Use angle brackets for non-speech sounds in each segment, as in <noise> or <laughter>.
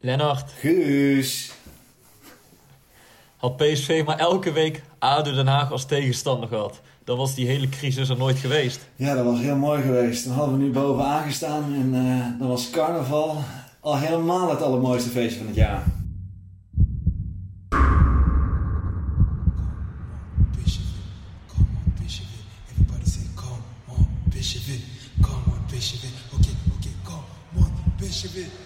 Lennart, Guus. had PSV maar elke week ADO Den Haag als tegenstander gehad. Dan was die hele crisis er nooit geweest. Ja, dat was heel mooi geweest. Dan hadden we nu bovenaan gestaan en eh, dan was carnaval al helemaal het allermooiste feestje van het jaar. Come on, Bishop.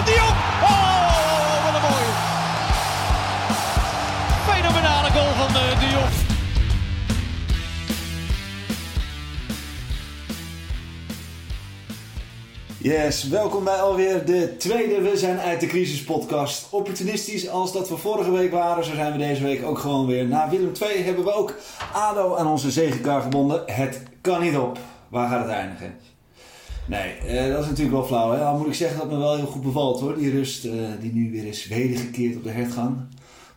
Fenomenale goal van eh, De. Yes, welkom bij alweer de tweede We zijn uit de crisis podcast. Opportunistisch als dat we vorige week waren, zo zijn we deze week ook gewoon weer. Na Willem II hebben we ook ADO aan onze zegenkar gebonden. Het kan niet op. Waar gaat het eindigen? Nee, eh, dat is natuurlijk wel flauw. Hè? Al moet ik zeggen dat me wel heel goed bevalt hoor. Die rust eh, die nu weer is wedergekeerd op de hertgang.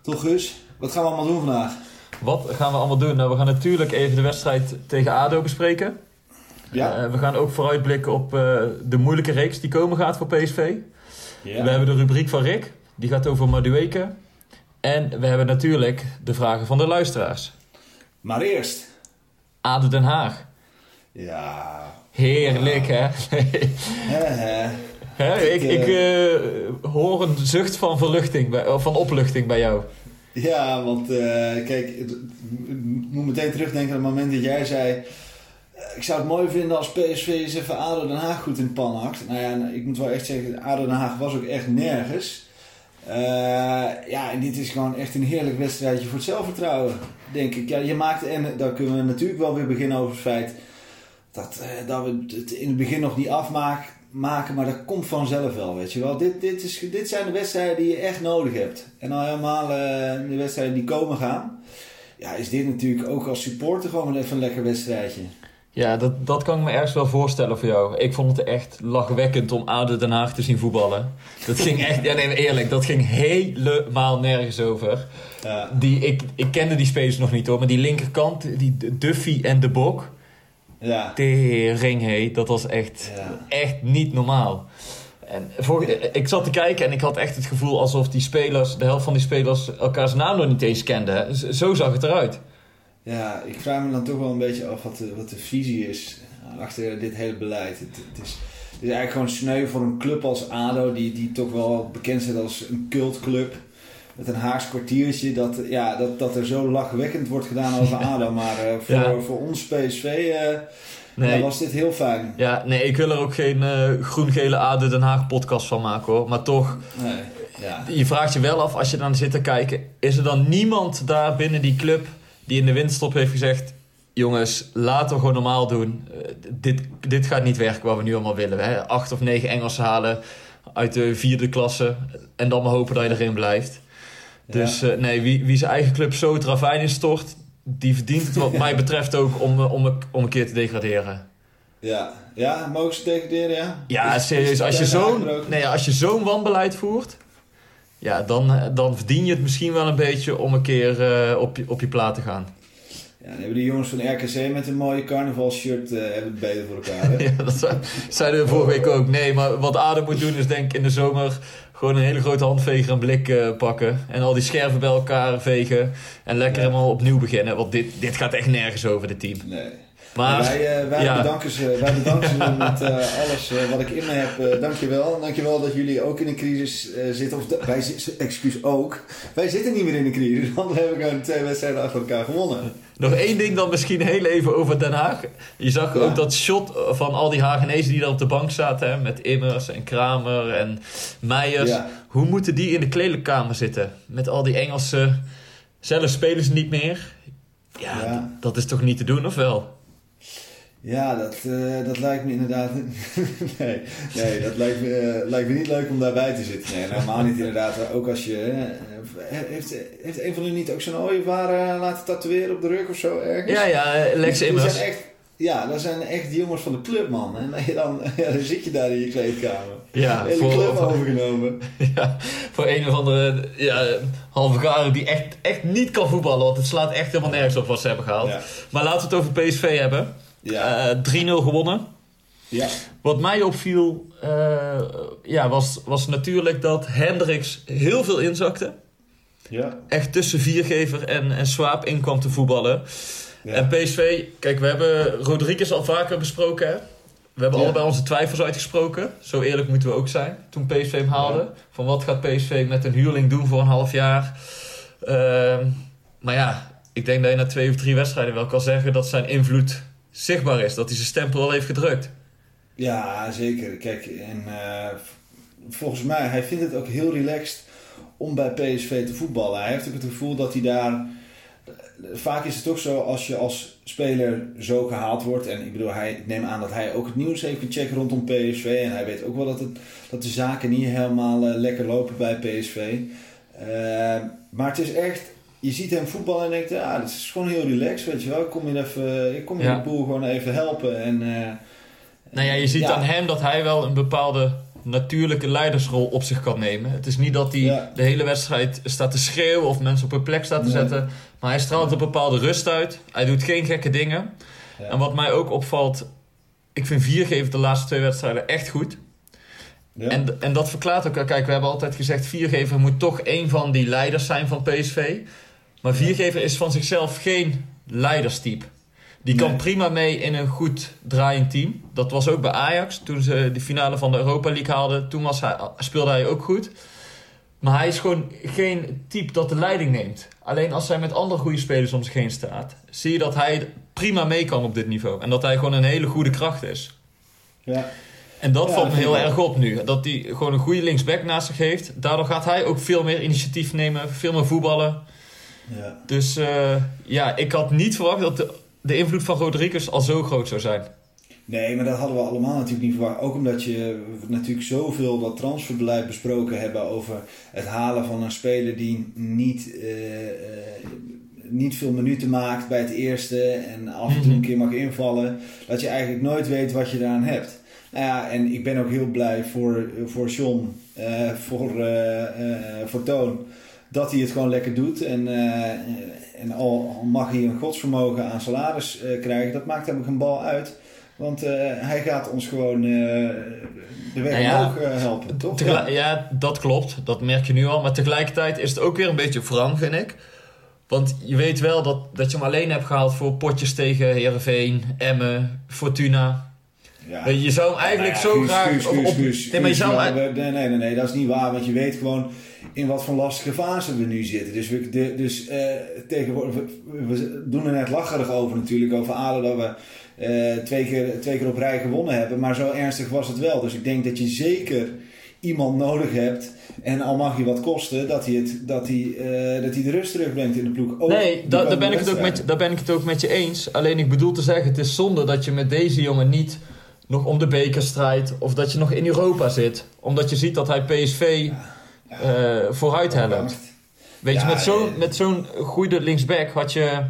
Toch Gus? Wat gaan we allemaal doen vandaag? Wat gaan we allemaal doen? Nou, we gaan natuurlijk even de wedstrijd tegen ADO bespreken. Ja? Eh, we gaan ook vooruitblikken op eh, de moeilijke reeks die komen gaat voor PSV. ja. We hebben de rubriek van Rick. Die gaat over Madueke. En we hebben natuurlijk de vragen van de luisteraars. Maar eerst. ADO Den Haag. Ja. Heerlijk, hè? <laughs> Hè, ik Ik, ik eh, hoor een zucht van verluchting, bij, van opluchting bij jou. Ja, want eh, kijk, ik moet meteen terugdenken aan het moment dat jij zei... eh, Ik zou het mooi vinden als PSV eens even ADO Den Haag goed in pan hakt. Nou ja, ik moet wel echt zeggen, ADO Den Haag was ook echt nergens. Eh, ja, en dit is gewoon echt een heerlijk wedstrijdje voor het zelfvertrouwen, denk ik. Ja, je maakt, en daar kunnen we natuurlijk wel weer beginnen over het feit... Dat, dat we het in het begin nog niet afmaken, maken, maar dat komt vanzelf wel, weet je wel. Dit, dit, is, dit zijn de wedstrijden die je echt nodig hebt. En al helemaal eh, de wedstrijden die komen gaan. Ja, is dit natuurlijk ook als supporter gewoon even een lekker wedstrijdje. Ja, dat, dat kan ik me ergens wel voorstellen voor jou. Ik vond het echt lachwekkend om ADO Den Haag te zien voetballen. Dat ging echt, ja nee, eerlijk, dat ging helemaal nergens over. Ja. Die, ik, ik kende die spelers nog niet hoor, maar die linkerkant, die Duffy en de Bok, Ja. tering hé, dat was echt, Ja. echt niet normaal. En voor, ik zat te kijken en ik had echt het gevoel alsof die spelers, de helft van die spelers, elkaars naam nog niet eens kenden. Z- Zo zag het eruit. Ja, ik vraag me dan toch wel een beetje af wat de, wat de visie is achter dit hele beleid. Het, het, is, het is eigenlijk gewoon sneu voor een club als ADO, die, die toch wel bekend staat als een cultclub. Met een Haags kwartiertje, dat, ja, dat, dat er zo lachwekkend wordt gedaan <laughs> over ADO. Maar eh, voor, Ja. voor ons PSV eh, Nee. ja, was dit heel fijn. Ja, nee, ik wil er ook geen eh, groen-gele ADO Den Haag podcast van maken hoor. Maar toch, Nee, ja. je vraagt je wel af als je dan zit te kijken... is er dan niemand daar binnen die club die in de winterstop heeft gezegd... jongens, laten we gewoon normaal doen. Dit, dit gaat niet werken wat we nu allemaal willen. Hè? Acht of negen Engelsen halen uit de vierde klasse... en dan maar hopen dat je erin blijft. Dus eh, nee, wie, wie zijn eigen club zo het ravijn instort... die verdient het wat <laughs> mij betreft ook om, eh, om, een- om een keer te degraderen. Ja, ja mogen ze degraderen, ja? Ja, Is- serieus. is Als je zo'n nee, als je zo'n wanbeleid voert... Ja, dan, eh, dan verdien je het misschien wel een beetje om een keer op, je, op je plaat te gaan. Ja, dan hebben die jongens van RKC met een mooie carnavalshirt eh hebben het beter voor elkaar. Hè? <laughs> Ja, dat zei- zeiden we vorige week ook. Nee, maar wat Adem moet doen is denk ik in de zomer... gewoon een hele grote handveger en blik eh, pakken. En al die scherven bij elkaar vegen. En lekker Ja. helemaal opnieuw beginnen. Want dit, dit gaat echt nergens over, dit team. Nee. Maar wij, eh, wij, ja. bedanken ze, wij bedanken ze <laughs> met eh, alles eh, wat ik in me heb. Dankjewel. Dankjewel dat jullie ook in een crisis zitten. Of wij, excuus ook. Wij zitten niet meer in een crisis, want we hebben gewoon twee wedstrijden achter elkaar gewonnen. Nog één ding dan misschien heel even over Den Haag. Je zag Ja. ook dat shot van al die Hagenezen die daar op de bank zaten. Hè, met Immers en Kramer en Meijers. Ja. Hoe moeten die in de kleedkamer zitten? Met al die Engelse... Zelf spelen ze niet meer. Ja, Ja. dat is toch niet te doen, of wel? Ja, dat, eh, dat lijkt me inderdaad. <laughs> nee, nee, dat lijkt me, eh, lijkt me niet leuk om daarbij te zitten. Nee, helemaal niet inderdaad. Ook als je. eh, heeft, heeft een van jullie niet ook zo'n ooievaar laten tatoeëren op de rug of zo ergens? Ja, ja, Lex Immers. ja, dat zijn echt die jongens van de club, man. En dan, <laughs> ja, dan zit je daar in je kleedkamer. Ja, hele voor- club overgenomen. <laughs> Ja, voor een of andere ja, halve garen die echt, echt niet kan voetballen. Want het slaat echt helemaal nergens op wat ze hebben gehaald. Ja. Maar laten we het over PSV hebben. Ja. Eh, 3-0 gewonnen. ja. Wat mij opviel eh, ja, was, was natuurlijk dat Hendricks heel veel inzakte. Ja. Echt tussen Viergever en, en Swaap in kwam te voetballen. Ja. En PSV, kijk, we hebben Rodriguez al vaker besproken. Hè? We hebben Ja. allebei onze twijfels uitgesproken. Zo eerlijk moeten we ook zijn. Toen PSV hem haalde. Van wat gaat PSV met een huurling doen voor een half jaar. Ehm, maar ja, ik denk dat je na twee of drie wedstrijden wel kan zeggen dat zijn invloed zichtbaar is. Dat hij zijn stempel al heeft gedrukt. Ja, zeker. Kijk, en eh, volgens mij, hij vindt het ook heel relaxed om bij PSV te voetballen. Hij heeft ook het gevoel dat hij daar... Vaak is het toch zo, als je als speler zo gehaald wordt... En ik bedoel, hij, ik neem aan dat hij ook het nieuws heeft gecheckt rondom PSV. En hij weet ook wel dat, het, dat de zaken niet helemaal eh, lekker lopen bij PSV. Eh, maar het is echt... Je ziet hem voetballen en denkt, ja, dit is gewoon heel relaxed, weet je wel. Ik kom hier, even, ik kom hier Ja. de boel gewoon even helpen. En, eh, Nou ja, je ziet Ja. aan hem dat hij wel een bepaalde natuurlijke leidersrol op zich kan nemen. Het is niet dat hij Ja. de hele wedstrijd staat te schreeuwen of mensen op een plek staat te Nee. zetten. Maar hij straalt een bepaalde rust uit. Hij doet geen gekke dingen. En wat mij ook opvalt, ik vind Viergever de laatste twee wedstrijden echt goed. ja. En, en dat verklaart ook, kijk, we hebben altijd gezegd, Viergever moet toch een van die leiders zijn van PSV. Maar Viergever is van zichzelf geen leiderstype. Die kan Nee. prima mee in een goed draaiend team. Dat was ook bij Ajax, toen ze de finale van de Europa League haalden. Toen was hij, speelde hij ook goed. Maar hij is gewoon geen type dat de leiding neemt. Alleen als hij met andere goede spelers om zich heen staat, zie je dat hij prima mee kan op dit niveau. En dat hij gewoon een hele goede kracht is. Ja. En dat Ja, valt me heel erg op nu. Dat hij gewoon een goede linksback naast zich heeft. Daardoor gaat hij ook veel meer initiatief nemen, veel meer voetballen. Ja. Dus eh, ja, ik had niet verwacht dat de, de invloed van Rodriguez al zo groot zou zijn. Nee, maar dat hadden we allemaal natuurlijk niet verwacht. Ook omdat je natuurlijk zoveel dat transferbeleid besproken hebben over het halen van een speler die niet, eh, eh, niet veel minuten maakt bij het eerste en af en toe een keer mag invallen. Dat je eigenlijk nooit weet wat je daaraan hebt. Nou ja, en ik ben ook heel blij voor, voor John, voor, voor Toon, dat hij het gewoon lekker doet. En, eh, en al, mag hij een godsvermogen aan salaris eh, krijgen, dat maakt hem geen bal uit. Want eh, hij gaat ons gewoon de weg Nou ja, omhoog helpen, toch? Ja. dat klopt. Dat merk je nu al. Maar tegelijkertijd is het ook weer een beetje wrang, vind ik. Want je weet wel dat, dat je hem alleen hebt gehaald voor potjes tegen Heerenveen, Emmen, Fortuna. Ja. Je zou hem eigenlijk ja, zo Guus, graag... Guus, op- Guus, op- Guus, nee, maar je zou hem nee, nee, nee, nee, dat is niet waar. Want je weet gewoon in wat voor lastige fase we nu zitten. Dus, we, de, dus eh, tegenwoordig, we, we doen er net lacherig over natuurlijk. Over ADO dat we eh, twee, keer, twee keer op rij gewonnen hebben. Maar zo ernstig was het wel. Dus ik denk dat je zeker iemand nodig hebt. En al mag je wat kosten, dat hij, het, dat hij, eh, dat hij de rust terugbrengt in de ploeg. Ook Nee, da- daar, ben ik het ook met, daar ben ik het ook met je eens. Alleen ik bedoel te zeggen, het is zonde dat je met deze jongen niet nog om de beker strijdt. Of dat je nog in Europa zit. Omdat je ziet dat hij PSV eh, vooruit helpt. Weet je, met zo'n eh. met zo'n goede linksback had je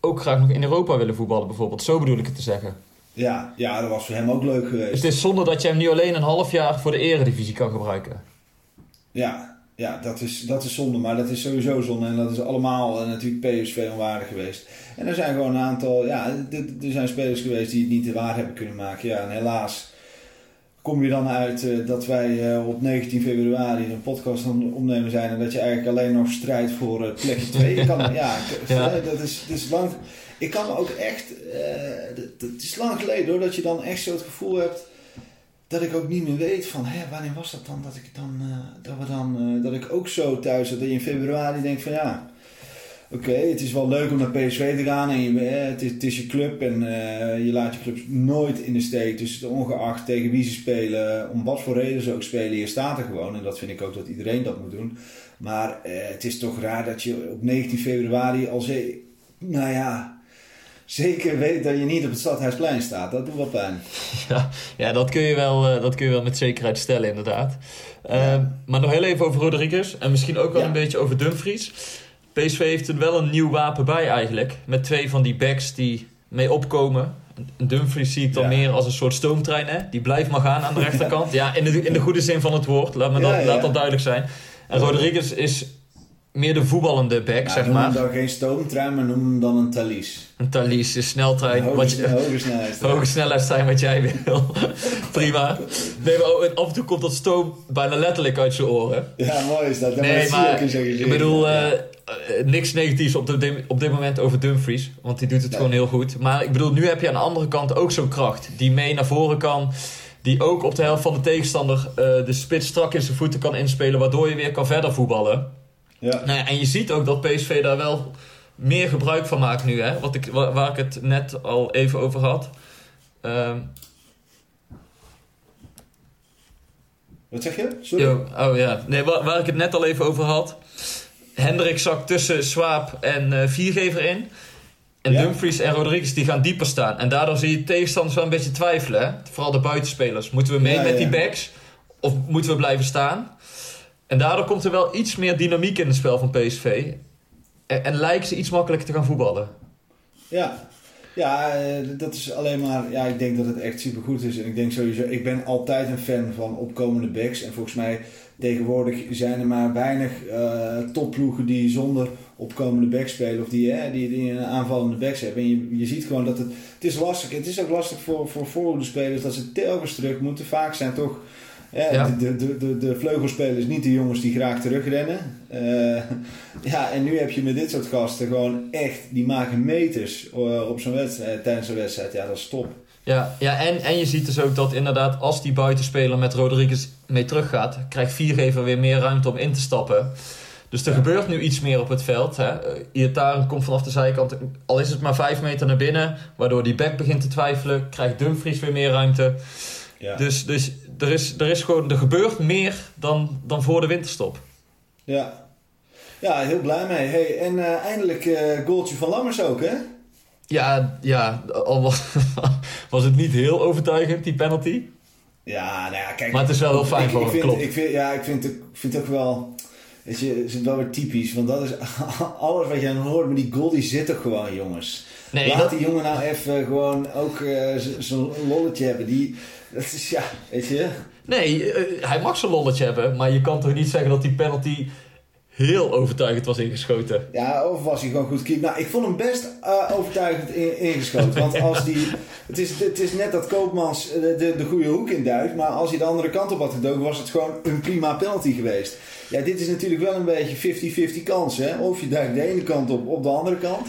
ook graag nog in Europa willen voetballen bijvoorbeeld. Zo bedoel ik het te zeggen. Ja, ja, dat was voor hem ook leuk geweest. Het is zonde dat je hem nu alleen een half jaar voor de eredivisie kan gebruiken. Ja, ja dat, is, dat is zonde, maar dat is sowieso zonde. En dat is allemaal eh, natuurlijk PSV onwaardig geweest. En er zijn gewoon een aantal, ja, er zijn spelers geweest die het niet waar hebben kunnen maken. Ja, en helaas kom je dan uit eh, dat wij eh, op 19 februari een podcast aan het opnemen zijn. En dat je eigenlijk alleen nog strijdt voor eh, plekje 2. Je kan, ja, Ja. dat is, dat is lang. ik kan me ook echt... het is lang geleden hoor, dat je dan echt zo het gevoel hebt... Dat ik ook niet meer weet van, hè, wanneer was dat dan dat ik dan, eh, dat we dan, eh, dat ik ook zo thuis zat. Dat je in februari denkt van ja, oké, het is wel leuk om naar PSV te gaan en je, eh, het, is, je club en je laat je club nooit in de steek. Dus ongeacht tegen wie ze spelen, om wat voor reden ze ook spelen, je staat er gewoon. En dat vind ik ook dat iedereen dat moet doen. Maar het is toch raar dat je op 19 februari al ze, nou ja, zeker weet dat je niet op het Stadhuisplein staat. Dat doet wel pijn. <laughs> Ja, ja dat, kun je wel, eh, dat kun je wel met zekerheid stellen, inderdaad. Eh, Maar nog heel even over Rodriguez. En misschien ook wel Ja. een beetje over Dumfries. PSV heeft er wel een nieuw wapen bij eigenlijk. Met twee van die backs die mee opkomen. En Dumfries zie ik dan Ja. meer als een soort stoomtrein. Hè? Die blijft maar gaan aan de <laughs> rechterkant. Ja, in, de, in de goede zin van het woord. Laat, me dat, laat dat duidelijk zijn. En Rodriguez is meer de voetballende back, Ja, zeg noem hem maar. dan geen stoomtrein, maar noem hem dan een Thalys. Een Thalys, een sneltrein. Hoge, wat je- hoge snelheid. Hoge snelheid zijn wat jij wil. <laughs> Prima. Nee, maar ook- af en toe komt dat stoom bijna letterlijk uit zijn oren. Ja, mooi is dat. Nee, je maar ik bedoel, eh, eh, niks negatiefs op, de, op dit moment over Dumfries. Want die doet het Nee. gewoon heel goed. Maar ik bedoel, nu heb je aan de andere kant ook zo'n kracht. Die mee naar voren kan. Die ook op de helft van de tegenstander eh, de spits strak in zijn voeten kan inspelen. Waardoor je weer kan verder voetballen. Ja. Nou ja, en je ziet ook dat PSV daar wel meer gebruik van maakt nu. Hè? Wat ik, waar, waar ik het net al even over had. Ehm, Wat zeg je? Sorry? Yo, oh ja, nee, waar, waar ik het net al even over had. Hendrik zakt tussen Swaap en eh, Viergever in. En Ja. Dumfries en Rodriguez die gaan dieper staan. En daardoor zie je tegenstanders wel een beetje twijfelen. Hè? Vooral de buitenspelers. Moeten we mee Ja, met die backs? Of moeten we blijven staan? En daardoor komt er wel iets meer dynamiek in het spel van PSV. En, en lijken ze iets makkelijker te gaan voetballen. Ja. Ja, eh, dat is alleen maar... Ja, ik denk dat het echt supergoed is. En ik denk sowieso... Ik ben altijd een fan van opkomende backs. En volgens mij tegenwoordig zijn er maar weinig eh topploegen die zonder opkomende backs spelen. Of die, eh, die, die een aanvallende backs hebben. En je, je ziet gewoon dat het... Het is lastig. Het is ook lastig voor, voor voorhoedespelers dat ze telkens terug moeten. Vaak zijn toch... Ja. de, de, de, de vleugelspelers niet de jongens die graag terugrennen. Eh, <laughs> ja, en nu heb je met dit soort gasten gewoon echt, die maken meters eh, op zo'n wedstrijd, tijdens een wedstrijd. Ja, dat is top. Ja, ja en, en je ziet dus ook dat inderdaad als die buitenspeler met Rodriguez mee teruggaat, krijgt Viergever weer meer ruimte om in te stappen. Dus er gebeurt nu iets meer op het veld. Hè. Iataren komt vanaf de zijkant, al is het maar vijf meter naar binnen, waardoor die back begint te twijfelen, krijgt Dumfries weer meer ruimte. Ja, Dus, dus er, is, er, is gewoon, er gebeurt meer dan, dan voor de winterstop. ja. ja heel blij mee. Hey, en eh, eindelijk eh goaltje van Lammers ook, hè? Ja, ja al was, <laughs> was het niet heel overtuigend, die penalty. Ja, nou ja, kijk. Maar het is wel heel fijn ik, voor ik vind, klopt. Ik vind, ja, ik vind, het, ik vind het ook wel... Weet je, het is wel weer typisch. Want dat is <laughs> alles wat je dan hoort. Maar die goal, die zit er gewoon, jongens. Nee, Laat dat- die jongen nou even gewoon ook eh, z- zo'n lolletje hebben. Die, dat is, ja, weet je... Nee, eh, hij mag zijn lolletje hebben, maar je kan toch niet zeggen dat die penalty heel overtuigend was ingeschoten. Ja, of was hij gewoon goed keeper? Nou, ik vond hem best eh, overtuigend in- ingeschoten. Want als die... <laughs> Het is, het is net dat Koopmans de, de, de goede hoek induikt. Maar als hij de andere kant op had gedoken, was het gewoon een prima penalty geweest. Ja, dit is natuurlijk wel een beetje 50-50 kans, hè? Of je duikt de ene kant op, op de andere kant.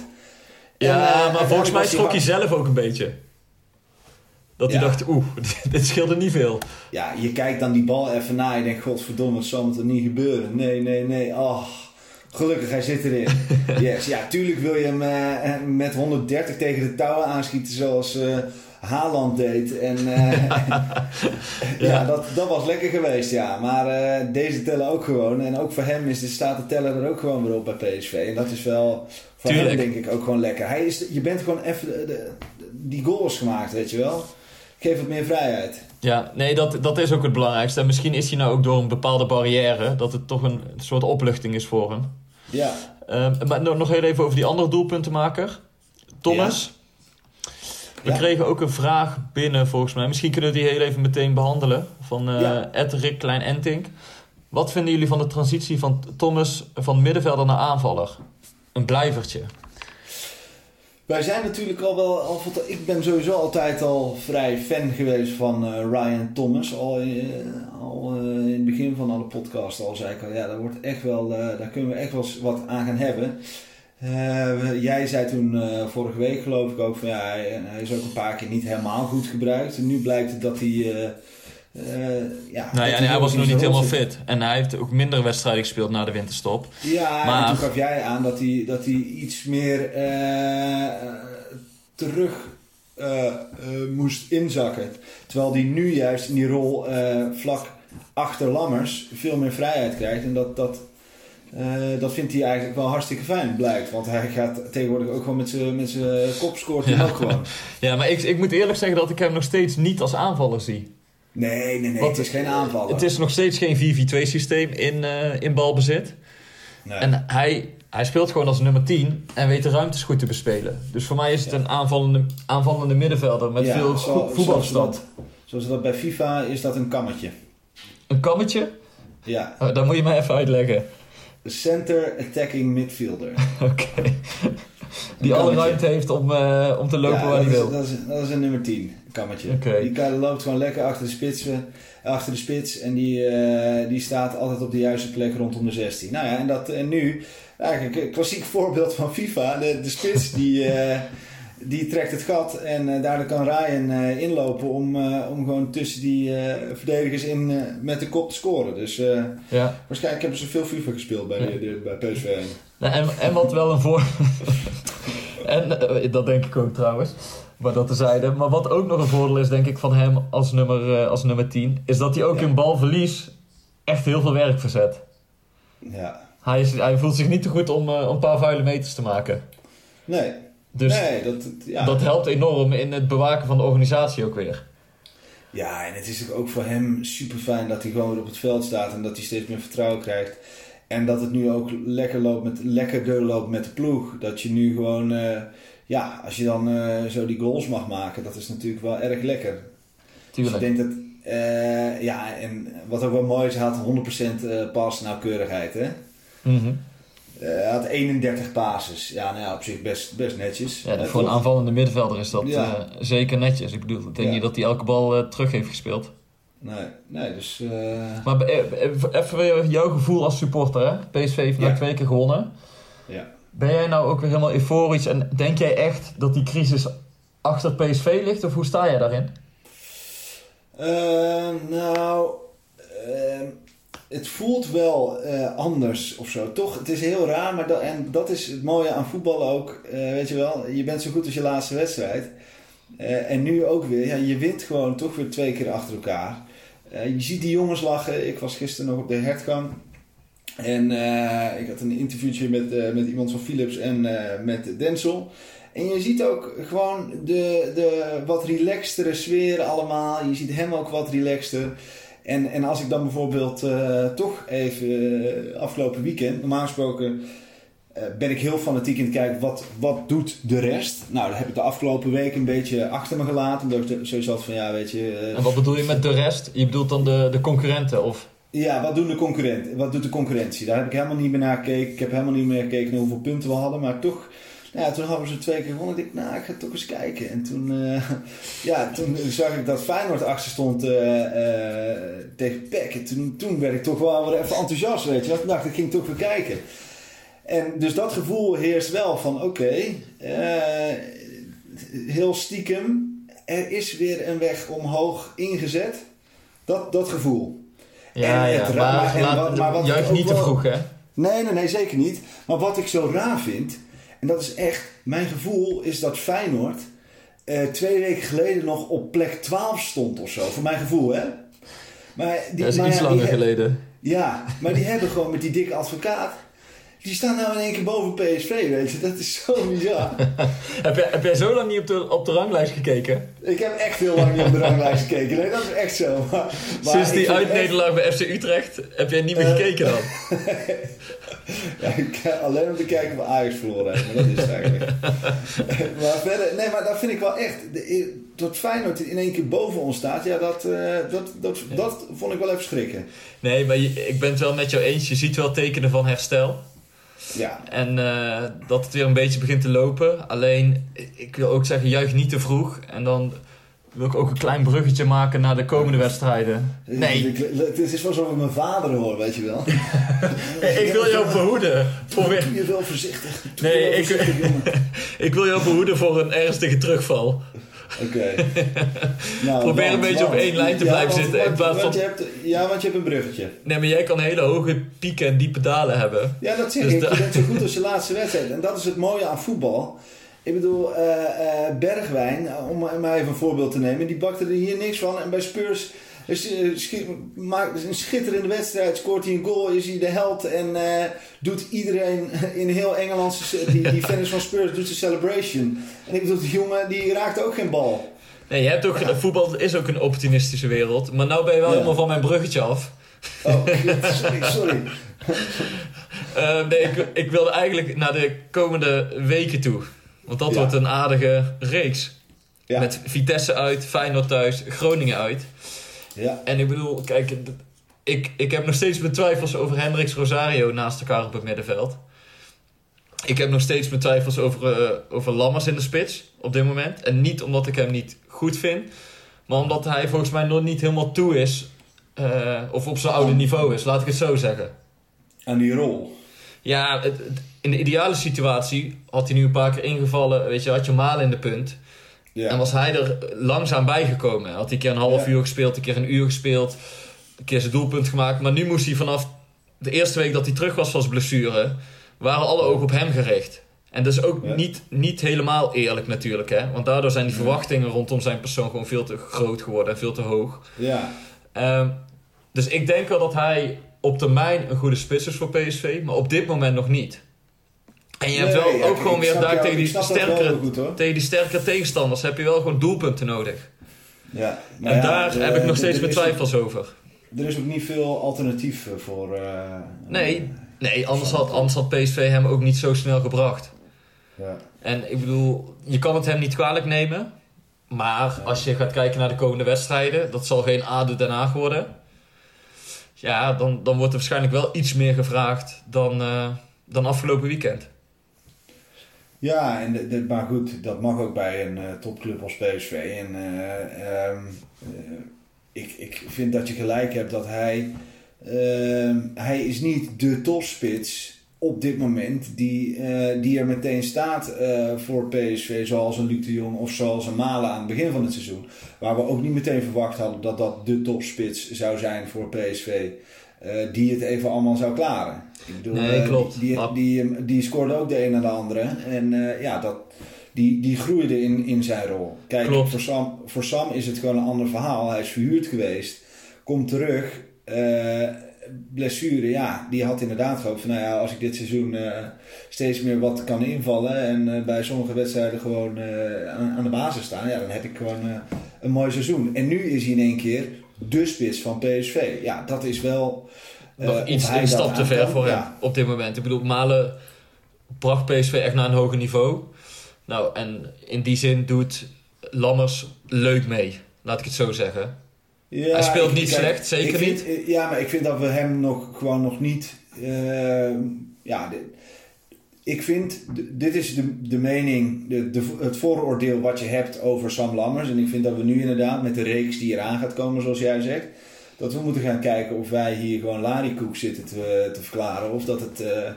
Ja, eh, maar volgens mij schrok hij zelf ook een beetje. Dat hij Ja. dacht, oeh, <laughs> dit scheelde niet veel. Ja, je kijkt dan die bal even na. Je denkt, godverdomme, het zal toch niet gebeuren. Nee, nee, nee. Oh, gelukkig, hij zit erin. <laughs> Yes. Ja, tuurlijk wil je hem eh, met 130 tegen de touwen aanschieten zoals eh Haaland deed. En eh, <laughs> ja, dat, dat was lekker geweest, ja. Maar eh, deze tellen ook gewoon. En ook voor hem is de, staat de teller er ook gewoon weer op bij PSV. En dat is wel voor Tuurlijk. hem denk ik ook gewoon lekker. Hij is, je bent gewoon even de, de- die goals gemaakt, weet je wel. Geef wat meer vrijheid. Ja, nee, dat, dat is ook het belangrijkste. En misschien is hij nou ook door een bepaalde barrière, dat het toch een soort opluchting is voor hem. Ja, Ehm, maar nog nog heel even over die andere doelpuntenmaker. Thomas. We Ja. kregen ook een vraag binnen volgens mij. Misschien kunnen we die heel even meteen behandelen. Van Ja. Ed Rick Klein Entink. Wat vinden jullie van de transitie van Thomas van middenvelder naar aanvaller? Een blijvertje. Wij zijn natuurlijk al wel, al, ik ben sowieso altijd al vrij fan geweest van eh, Ryan Thomas. Al, eh, al in het begin van alle podcasts al zei ik al, ja, daar, wordt echt wel, daar kunnen we echt wel wat aan gaan hebben. Eh, jij zei toen eh, vorige week geloof ik ook van ja, hij, hij is ook een paar keer niet helemaal goed gebruikt. En nu blijkt het dat hij... eh, ja, Nou ja, hij was nog niet helemaal zit. fit. En hij heeft ook minder wedstrijden gespeeld na de winterstop. Ja, Maar- en toen gaf jij aan dat hij, dat hij iets meer terug moest inzakken. Terwijl hij nu juist in die rol vlak achter Lammers veel meer vrijheid krijgt. En dat, dat, eh, dat vindt hij eigenlijk wel hartstikke fijn, blijkt. Want hij gaat tegenwoordig ook gewoon met zijn met zijn kop scoort hij Ja. ook gewoon. <laughs> Ja, maar ik, ik moet eerlijk zeggen dat ik hem nog steeds niet als aanvaller zie. Nee, nee, nee, Want het is geen aanvaller. Het is nog steeds geen 4-4-2 systeem in, eh, in balbezit. Nee. En hij, hij speelt gewoon als nummer 10 en weet de ruimtes goed te bespelen. Dus voor mij is het een aanvallende, aanvallende middenvelder met Ja, veel zo- vo- zoals voetbalstand. dat- Zoals dat bij FIFA is dat een kammetje. Een kammetje? Ja, Oh, dat moet je mij even uitleggen. Center attacking midfielder. <laughs> Oké. Die alle ruimte heeft om, eh, om te lopen Ja, waar hij wil. Dat is, dat is een nummer 10, een kammetje. Die kan- loopt gewoon lekker achter de, spits, eh, achter de spits en die, eh, die staat altijd op de juiste plek rondom de 16. Nou ja, en, dat, en nu, eigenlijk een klassiek voorbeeld van FIFA. De, de spits die, die trekt het gat en eh, daardoor kan Ryan eh, inlopen om, eh, om gewoon tussen die verdedigers in met de kop te scoren. Dus Ja. waarschijnlijk hebben ze veel FIFA gespeeld bij, Ja. de, bij PSV 1. Nou, en, en wat wel een voor... <laughs> en dat denk ik ook trouwens. Maar dat tezijde. Maar wat ook nog een voordeel is, denk ik, van hem als nummer, als nummer 10... is dat hij ook Ja. in balverlies echt heel veel werk verzet. Ja. Hij, is, hij voelt zich niet te goed om, om een paar vuile meters te maken. Nee, Dus nee dat, ja. dat helpt enorm in het bewaken van de organisatie ook weer. Ja, en het is ook voor hem super fijn dat hij gewoon weer op het veld staat en dat hij steeds meer vertrouwen krijgt. En dat het nu ook lekker loopt met, lekkerder loopt met de ploeg. Dat je nu gewoon, eh, ja, als je dan eh, zo die goals mag maken, dat is natuurlijk wel erg lekker. Dus Tuurlijk. ik denk dat, eh, ja, en wat ook wel mooi is, hij had 100% eh pas nauwkeurigheid, hè. Mhm. Hij had 31 passes. Ja, nou ja, op zich best, best netjes. Ja, Eh, voor een aanvallende middenvelder is dat Ja. eh, zeker netjes. Ik bedoel, ik denk niet dat hij elke bal eh, terug heeft gespeeld. Nee, nee, dus... eh, Maar eh, eh, even weer jouw gevoel als supporter, hè? PSV heeft vandaag Ja. twee keer gewonnen. ja. Ben jij nou ook weer helemaal euforisch en denk jij echt dat die crisis achter PSV ligt? Of hoe sta jij daarin? Nou, ehm, het voelt wel eh, anders of zo. Toch, het is heel raar, maar dat, en dat is het mooie aan voetballen ook. Eh, weet je wel, je bent zo goed als je laatste wedstrijd. Eh, en nu ook weer, ja, je wint gewoon toch weer twee keer achter elkaar. Je ziet die jongens lachen. Ik was gisteren nog op de hertgang. En ik had een interviewtje met, met iemand van Philips en met Denzel. En je ziet ook gewoon de, de wat relaxtere sfeer allemaal. Je ziet hem ook wat relaxter. En, en als ik dan bijvoorbeeld eh, toch even eh, afgelopen weekend, normaal gesproken eh, ben ik heel fanatiek in het kijken wat, wat doet de rest. Nou, dat heb ik de afgelopen week een beetje achter me gelaten. Omdat ik sowieso had van ja, weet je. En wat bedoel je met de rest? Je bedoelt dan de, de concurrenten? Of... ja, wat, doen de concurrent, wat doet de concurrentie? Daar heb ik helemaal niet meer naar gekeken. Ik heb helemaal niet meer gekeken naar hoeveel punten we hadden. Maar toch, nou ja, toen hadden ze twee keer gewonnen. Ik dacht, nou, ik ga toch eens kijken. En toen, eh, <laughs> ja, toen zag ik dat Feyenoord achter stond eh, eh, tegen PEC. En toen, toen werd ik toch wel weer even enthousiast, weet je. Toen dacht ik, ging toch weer kijken. En dus dat gevoel heerst wel van, oké, eh, heel stiekem, er is weer een weg omhoog ingezet. Dat, dat gevoel. Ja, En ja, het maar, en wat- maar wat ook niet te vroeg, hè? Nee, nee, nee, zeker niet. Maar wat ik zo raar vind, en dat is echt, mijn gevoel is dat Feyenoord eh, twee weken geleden nog op plek 12 stond of zo. Voor mijn gevoel, hè? Maar die, Dat is maar iets ja, langer geleden. Ja, maar die hebben gewoon met die dikke advocaat. Die staan nou in één keer boven PSV, weet je. Dat is zo bizar. <laughs> Heb jij, heb jij zo lang niet op de, op de ranglijst gekeken? ik heb echt heel lang niet op de ranglijst gekeken. Nee, dat is echt zo. Maar, maar Sinds die vind echt- uitnederlaag bij FC Utrecht heb jij niet meer Eh, gekeken dan? <laughs> Ja, ik alleen om te kijken of Ajax verloren heeft, maar dat is het eigenlijk. <laughs> maar verder, nee, maar dat vind ik wel echt. De, dat Feyenoord in één keer boven ons staat, ja, dat, eh, dat, dat, dat vond ik wel even schrikken. Nee, maar je- ik ben het wel met jou eens. Je ziet wel tekenen van herstel. Ja, En eh, dat het weer een beetje begint te lopen. Alleen, ik wil ook zeggen, juich niet te vroeg. En dan wil ik ook een klein bruggetje maken naar de komende wedstrijden. Nee, Het is alsof ik mijn vader hoor, weet je wel. <laughs> ik wil jou behoeden. Voor weer, Doe je wel voorzichtig. Nee, wel ik- <laughs> ik wil jou behoeden voor een ernstige terugval. Oké. <laughs> Nou, Probeer een want- beetje op één lijn te ja, blijven want- zitten in want- plaats want van- je hebt, ja, want je hebt een bruggetje. Nee, maar jij kan hele hoge pieken en diepe dalen hebben. Ja, dat zeg Dus ik. da- Je bent zo goed <laughs> als je laatste wedstrijd. En dat is het mooie aan voetbal. Ik bedoel, eh, eh, Bergwijn, om maar even een voorbeeld te nemen, die bakte er hier niks van. En bij Spurs maakt een schitterende wedstrijd, scoort hij een goal, is hij de held. En eh, doet iedereen in heel Engeland, die, die fan is van Spurs, doet zijn celebration. En ik bedoel, die jongen die raakt ook geen bal. Nee, je hebt ook, voetbal is ook een opportunistische wereld. Maar nou ben je wel Ja. helemaal van mijn bruggetje af. Oh, sorry, sorry. <laughs> Eh, nee, ik, ik wilde eigenlijk naar de komende weken toe. Want dat Ja. wordt een aardige reeks. Met Vitesse uit, Feyenoord thuis, Groningen uit. Ja. En ik bedoel, kijk, ik, ik heb nog steeds mijn twijfels over Hendricks Rosario naast elkaar op het middenveld. Ik heb nog steeds mijn twijfels over, eh, over Lammers in de spits op dit moment. En niet omdat ik hem niet goed vind, maar omdat hij volgens mij nog niet helemaal toe is. eh, of op zijn oude niveau is, laat ik het zo zeggen. Aan die rol. Ja, het- het- in de ideale situatie had hij nu een paar keer ingevallen. Weet je, had je Malen in de punt. Ja. En was hij er langzaam bijgekomen. Had hij een keer een half Ja. uur gespeeld, een keer een uur gespeeld. Een keer zijn doelpunt gemaakt. Maar nu moest hij vanaf de eerste week dat hij terug was van zijn blessure... waren alle ogen op hem gericht. En dat is ook Ja. niet, niet helemaal eerlijk natuurlijk. Hè? Want daardoor zijn die verwachtingen rondom zijn persoon gewoon veel te groot geworden en veel te hoog. Ja. Ehm, dus ik denk wel dat hij op termijn een goede spits is voor PSV, maar op dit moment nog niet. En je hebt Nee, wel ja, ook gewoon weer daar tegen die, sterkere, goed, tegen die sterkere tegenstanders heb je wel gewoon doelpunten nodig. Ja. Maar en ja, daar eh, heb ik nog steeds mijn twijfels over. Er is ook niet veel alternatief eh, voor. eh, Nee, nee anders, had, anders had PSV hem ook niet zo snel gebracht. Ja. En ik bedoel, je kan het hem niet kwalijk nemen. Maar als je gaat kijken naar de komende wedstrijden, dat zal geen ADO Den Haag worden. Ja, dan, dan wordt er waarschijnlijk wel iets meer gevraagd dan, eh, dan afgelopen weekend. Ja, en maar goed, dat mag ook bij een eh, topclub als PSV. En eh, ehm, eh, ik, ik vind dat je gelijk hebt dat hij. ehm, hij is niet de topspits op dit moment die, die er meteen staat voor PSV, zoals een Luc de Jong of zoals een Malen aan het begin van het seizoen. Waar we ook niet meteen verwacht hadden dat dat de topspits zou zijn voor PSV. Eh, die het even allemaal zou klaren. Ik bedoel, Nee, eh, klopt. Die, die, die, die scoorde ook de een na de andere. En eh, ja, dat, die, die groeide in, in zijn rol. Kijk, Klopt. Voor, Sam, voor Sam is het gewoon een ander verhaal. Hij is verhuurd geweest, komt terug. eh, blessure, ja, die had inderdaad gehoopt van, nou ja, als ik dit seizoen eh, steeds meer wat kan invallen en eh, bij sommige wedstrijden gewoon eh, aan, aan de basis staan, ja, dan heb ik gewoon eh, een mooi seizoen. En nu is hij in één keer de spits van PSV. Ja, dat is wel. eh, Nog iets hij een stap te ver voor hem ja. op dit moment. Ik bedoel, Malen bracht PSV echt naar een hoger niveau. Nou, en in die zin doet Lammers leuk mee. Laat ik het zo zeggen. Ja, Hij speelt ik- niet kijk, slecht, zeker ik vind- Ja, maar ik vind dat we hem nog gewoon nog niet. eh, ja, ik vind, dit is de, de mening, de, de, het vooroordeel wat je hebt over Sam Lammers. En ik vind dat we nu inderdaad met de reeks die eraan gaat komen, zoals jij zegt, dat we moeten gaan kijken of wij hier gewoon larikoek zitten te, te verklaren. Of dat het. eh,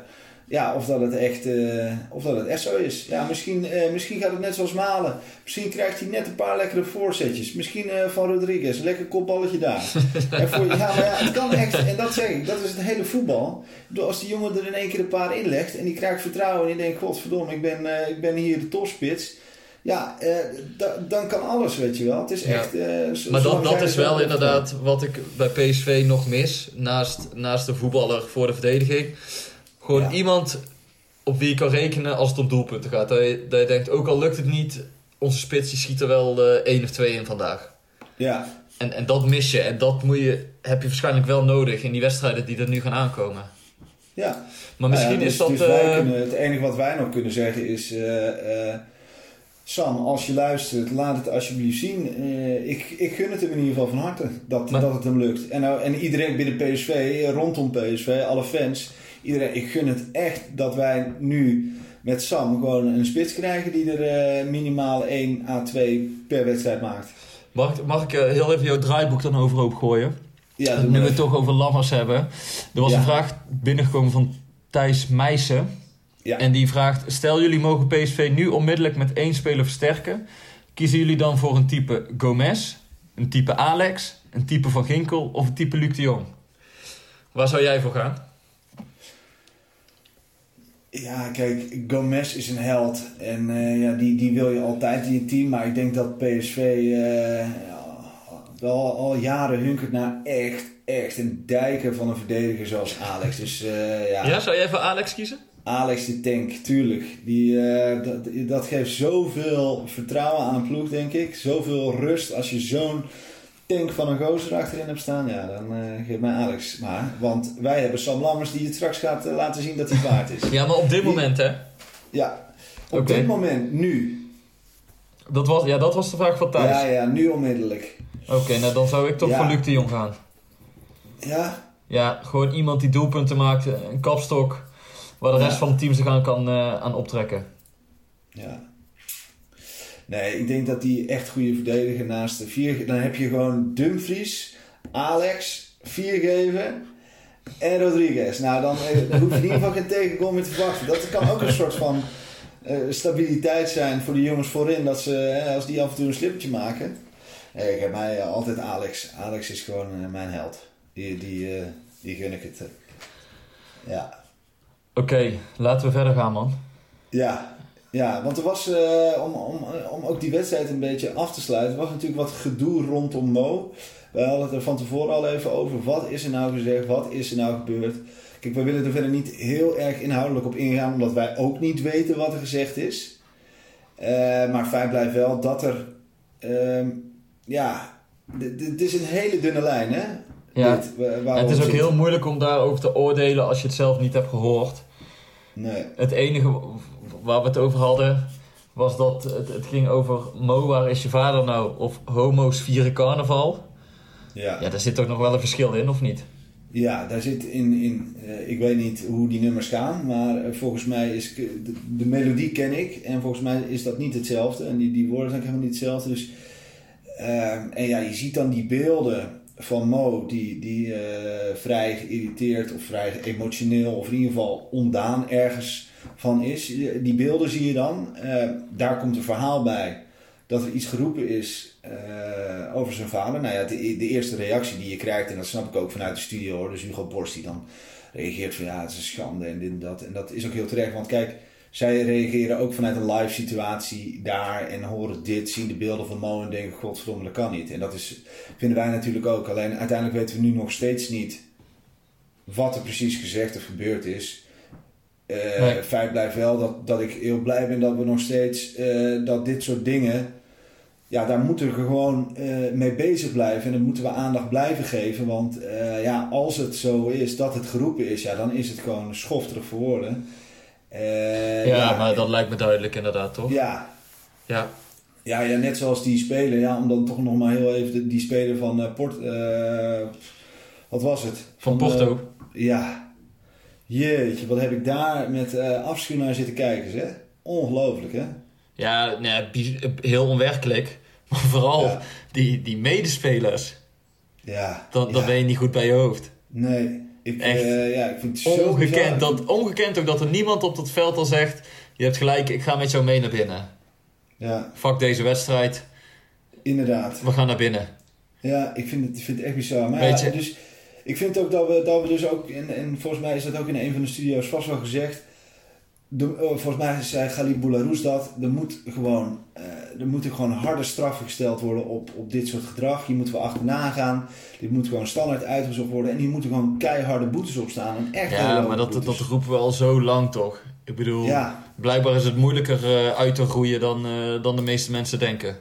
ja, of dat het echt, eh, of dat het echt zo is. Ja, misschien, eh, misschien gaat het net zoals Malen. Misschien krijgt hij net een paar lekkere voorzetjes. Misschien eh, van Rodriguez. Een lekker kopballetje daar. <laughs> en voor, ja, maar ja, het kan echt. En dat zeg ik. Dat is het hele voetbal. Als die jongen er in één keer een paar inlegt. En die krijgt vertrouwen. En die denkt, godverdomme, ik ben, ik ben hier de topspits. Ja, da- dan kan alles, weet je wel. Het is Ja. echt... zo- Maar dat, dat is wel inderdaad wat ik bij PSV nog mis. Naast, naast de voetballer voor de verdediging. Gewoon Ja. iemand op wie je kan rekenen als het om doelpunten gaat. Dat je, dat je denkt, ook al lukt het niet, onze spits die schiet er wel eh, één of twee in vandaag. Ja, En, en dat mis je. En dat moet je, heb je waarschijnlijk wel nodig in die wedstrijden die er nu gaan aankomen. ja. Maar misschien Nou is dus- dat... dus eh, kunnen, het enige wat wij nog kunnen zeggen is... eh, Sam, als je luistert, laat het alsjeblieft zien. Ik, ik gun het hem in ieder geval van harte dat, Maar- dat het hem lukt. En, nou, en iedereen binnen PSV, rondom PSV, alle fans... Iedereen, ik gun het echt dat wij nu met Sam gewoon een spits krijgen... die er eh, minimaal 1 à 2 per wedstrijd maakt. Mag, mag ik eh, heel even jouw draaiboek dan overhoop gooien? Ja, nu we het toch over Lammers hebben. Er was Ja. een vraag binnengekomen van Thijs Meijsen. Ja. En die vraagt: Stel jullie mogen PSV nu onmiddellijk met één speler versterken. Kiezen jullie dan voor een type Gomez, een type Alex, een type Van Ginkel of een type Luc de Jong? Waar zou jij voor gaan? Ja, kijk, Gomez is een held. En eh, ja, die, die wil je altijd in je team. Maar ik denk dat PSV eh, ja, wel al jaren hunkert naar echt, echt een dijker van een verdediger zoals Alex. Dus eh, ja, Ja, zou jij voor Alex kiezen? Alex de Tank, tuurlijk. Die, eh, dat, dat geeft zoveel vertrouwen aan een ploeg, denk ik. Zoveel rust als je zo'n tank van een gozer achterin hebt staan. Ja, dan eh geeft mij Alex maar. Want wij hebben Sam Lammers die het straks gaat eh, laten zien dat hij waard is. Ja, maar op dit Die- moment hè? Ja, op dit moment, nu. Dat was, ja, dat was de vraag van Thijs. Ja, ja, nu onmiddellijk. Oké, nou dan zou ik toch Ja. voor Luc de Jong gaan. Ja, Ja, gewoon iemand die doelpunten maakt, een kapstok, waar de rest Ja. van het team zich aan kan eh, aan optrekken. ja. Nee, ik denk dat die echt goede verdediger naast de vier... Dan heb je gewoon Dumfries, Alex, Viergeven en Rodriguez. Nou, dan, eh, dan hoef je in ieder geval geen tegengoal meer te verwachten. Dat kan ook een soort van eh, stabiliteit zijn voor de jongens voorin. Dat ze, eh, als die af en toe een slippertje maken... Nee, ik heb mij altijd Alex. Alex is gewoon mijn held. Die, die, die gun ik het. Ja. Oké, laten we verder gaan man. Ja, ja want er was, eh, om, om, om ook die wedstrijd een beetje af te sluiten, was natuurlijk wat gedoe rondom Mo. We hadden het er van tevoren al even over. Wat is er nou gezegd? Wat is er nou gebeurd? Kijk, we willen er verder niet heel erg inhoudelijk op ingaan, omdat wij ook niet weten wat er gezegd is. Eh, maar feit blijft wel dat er, ehm, ja, het is een hele dunne lijn, hè? Ja. Dit, het is ook heel moeilijk om daarover te oordelen als je het zelf niet hebt gehoord. Nee. Het enige waar we het over hadden was dat het, het ging over Mo, waar is je vader nou? Of homo's vieren carnaval. Ja. Ja, daar zit toch nog wel een verschil in, of niet? Ja, daar zit in, in eh, ik weet niet hoe die nummers gaan, maar eh, volgens mij is, de, de melodie ken ik en volgens mij is dat niet hetzelfde en die, die woorden zijn helemaal niet hetzelfde. Dus, ehm, en ja, je ziet dan die beelden van Mo die, die eh, vrij geïrriteerd of vrij emotioneel of in ieder geval ondaan ergens van is. Die beelden zie je dan. Eh, daar komt een verhaal bij dat er iets geroepen is eh, over zijn vader. Nou ja, de, de eerste reactie die je krijgt, en dat snap ik ook vanuit de studio hoor, dus Hugo Borst die dan reageert van ja, het is een schande en dit en dat. En dat is ook heel terecht, want kijk, zij reageren ook vanuit een live situatie daar en horen dit, zien de beelden van Mo en denken, godverdomme, dat kan niet. En dat is, vinden wij natuurlijk ook. Alleen uiteindelijk weten we nu nog steeds niet wat er precies gezegd of gebeurd is. Nee. Feit blijft wel dat, dat ik heel blij ben dat we nog steeds eh, dat dit soort dingen. Ja, daar moeten we gewoon eh, mee bezig blijven en daar moeten we aandacht blijven geven. Want ja, als het zo is dat het geroepen is, ja, dan is het gewoon schofterig voor woorden. Eh, ja, maar dat lijkt me duidelijk inderdaad, toch? Ja, Ja. ja, ja, net zoals die speler, ja, om dan toch nog maar heel even de- die speler van eh, Port. eh, wat was het? Van Porto. ja. Jeetje, wat heb ik daar met afschuw naar zitten kijken, zeg. Ongelooflijk, hè? Ja, nee, heel onwerkelijk. <laughs> Maar vooral Ja. die, die medespelers, Ja. ja. ben je niet goed bij je hoofd. Nee, ik, Echt. eh, ja, ik vind het zo Ongekend, bizar. dat, ongekend ook dat er niemand op dat veld al zegt... Je hebt gelijk, ik ga met jou mee naar binnen. Ja, Fuck deze wedstrijd, inderdaad. we gaan naar binnen. Ja, ik vind het, ik vind het echt bizar. Maar Weet ja, je- dus ik vind ook dat we, dat we dus ook, en, en volgens mij is dat ook in een van de studio's vast wel gezegd. De, eh, volgens mij zei Galib Boularus dat. Er, moet gewoon, eh, er moeten gewoon harde straffen gesteld worden op, op dit soort gedrag. Hier moeten we achterna gaan. Dit moet gewoon standaard uitgezocht worden. En hier moeten gewoon keiharde boetes op staan. En echt Ja, maar dat, boetes. dat roepen we al zo lang toch? Ik bedoel, Ja, blijkbaar is het moeilijker eh, uit te groeien dan, dan de meeste mensen denken.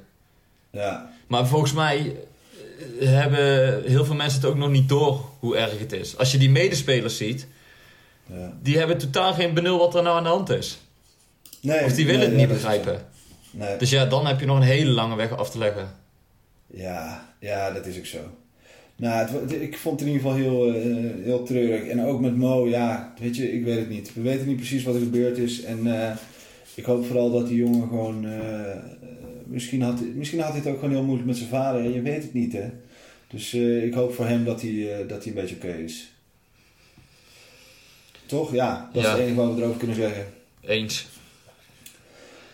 ja, Maar volgens mij hebben heel veel mensen het ook nog niet door hoe erg het is. Als je die medespelers ziet, ja. die hebben totaal geen benul wat er nou aan de hand is. Nee, Of die willen nee, het niet begrijpen. Nee. Dus ja, dan heb je nog een hele lange weg af te leggen. Ja, ja, dat is ook zo. Nou, het, ik vond het in ieder geval heel, eh, heel treurig. En ook met Mo, ja, weet je, ik weet het niet. We weten niet precies wat er gebeurd is. En eh, ik hoop vooral dat die jongen gewoon... eh, misschien, had, misschien had hij het ook gewoon heel moeilijk met zijn vader. hè. Je weet het niet, hè. Dus ik hoop voor hem dat hij, dat hij een beetje oké is. Toch? Ja, dat is het enige wat we erover kunnen zeggen. Eens.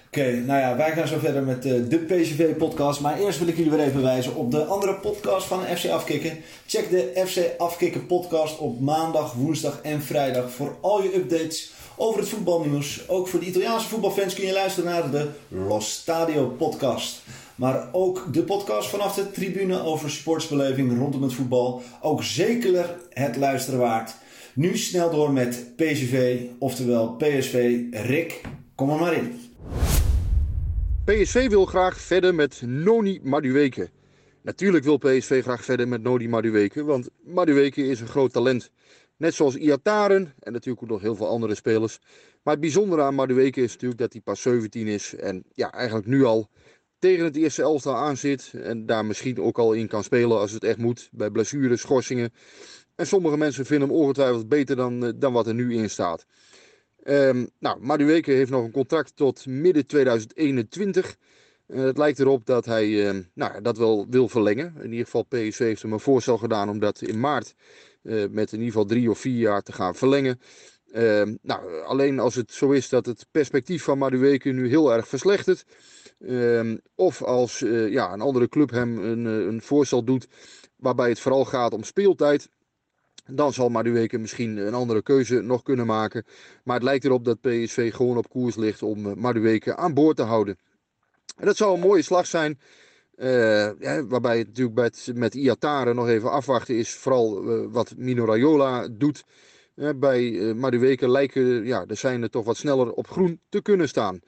Oké, nou ja, wij gaan zo verder met eh, de PCV-podcast. Maar eerst wil ik jullie weer even wijzen op de andere podcast van FC Afkikken. Check de FC Afkikken podcast op maandag, woensdag en vrijdag voor al je updates over het voetbalnieuws. Ook voor de Italiaanse voetbalfans kun je luisteren naar de Los Stadio podcast. Maar ook de podcast vanaf de tribune over sportsbeleving rondom het voetbal. Ook zeker het luisteren waard. Nu snel door met PCV, oftewel PSV. Rick, kom er maar in. PSV wil graag verder met Noni Madueke. Natuurlijk wil PSV graag verder met Noni Madueke, want Madueke is een groot talent. Net zoals Iataren en natuurlijk ook nog heel veel andere spelers. Maar het bijzondere aan Madueke is natuurlijk dat hij pas 17 is en ja, eigenlijk nu al tegen het eerste elftal aanzit. En daar misschien ook al in kan spelen als het echt moet, bij blessures, schorsingen. En sommige mensen vinden hem ongetwijfeld beter dan, eh, dan wat er nu in staat. Ehm, nou, Madueke heeft nog een contract tot midden 2021. Eh, het lijkt erop dat hij ehm, nou, dat wel wil verlengen. In ieder geval PSV heeft hem een voorstel gedaan om dat in maart eh, met in ieder geval drie of vier jaar te gaan verlengen. Ehm, nou, alleen als het zo is dat het perspectief van Madueke nu heel erg verslechtert. of als ja, een andere club hem een, een voorstel doet waarbij het vooral gaat om speeltijd. Dan zal Madueke misschien een andere keuze nog kunnen maken. Maar het lijkt erop dat PSV gewoon op koers ligt om eh, Madueke aan boord te houden. En dat zou een mooie slag zijn. eh, ja, waarbij het natuurlijk met, met Iatare nog even afwachten is. Vooral eh, wat Mino Raiola doet. Eh, bij eh Madueke lijken ja, de zijnen toch wat sneller op groen te kunnen staan.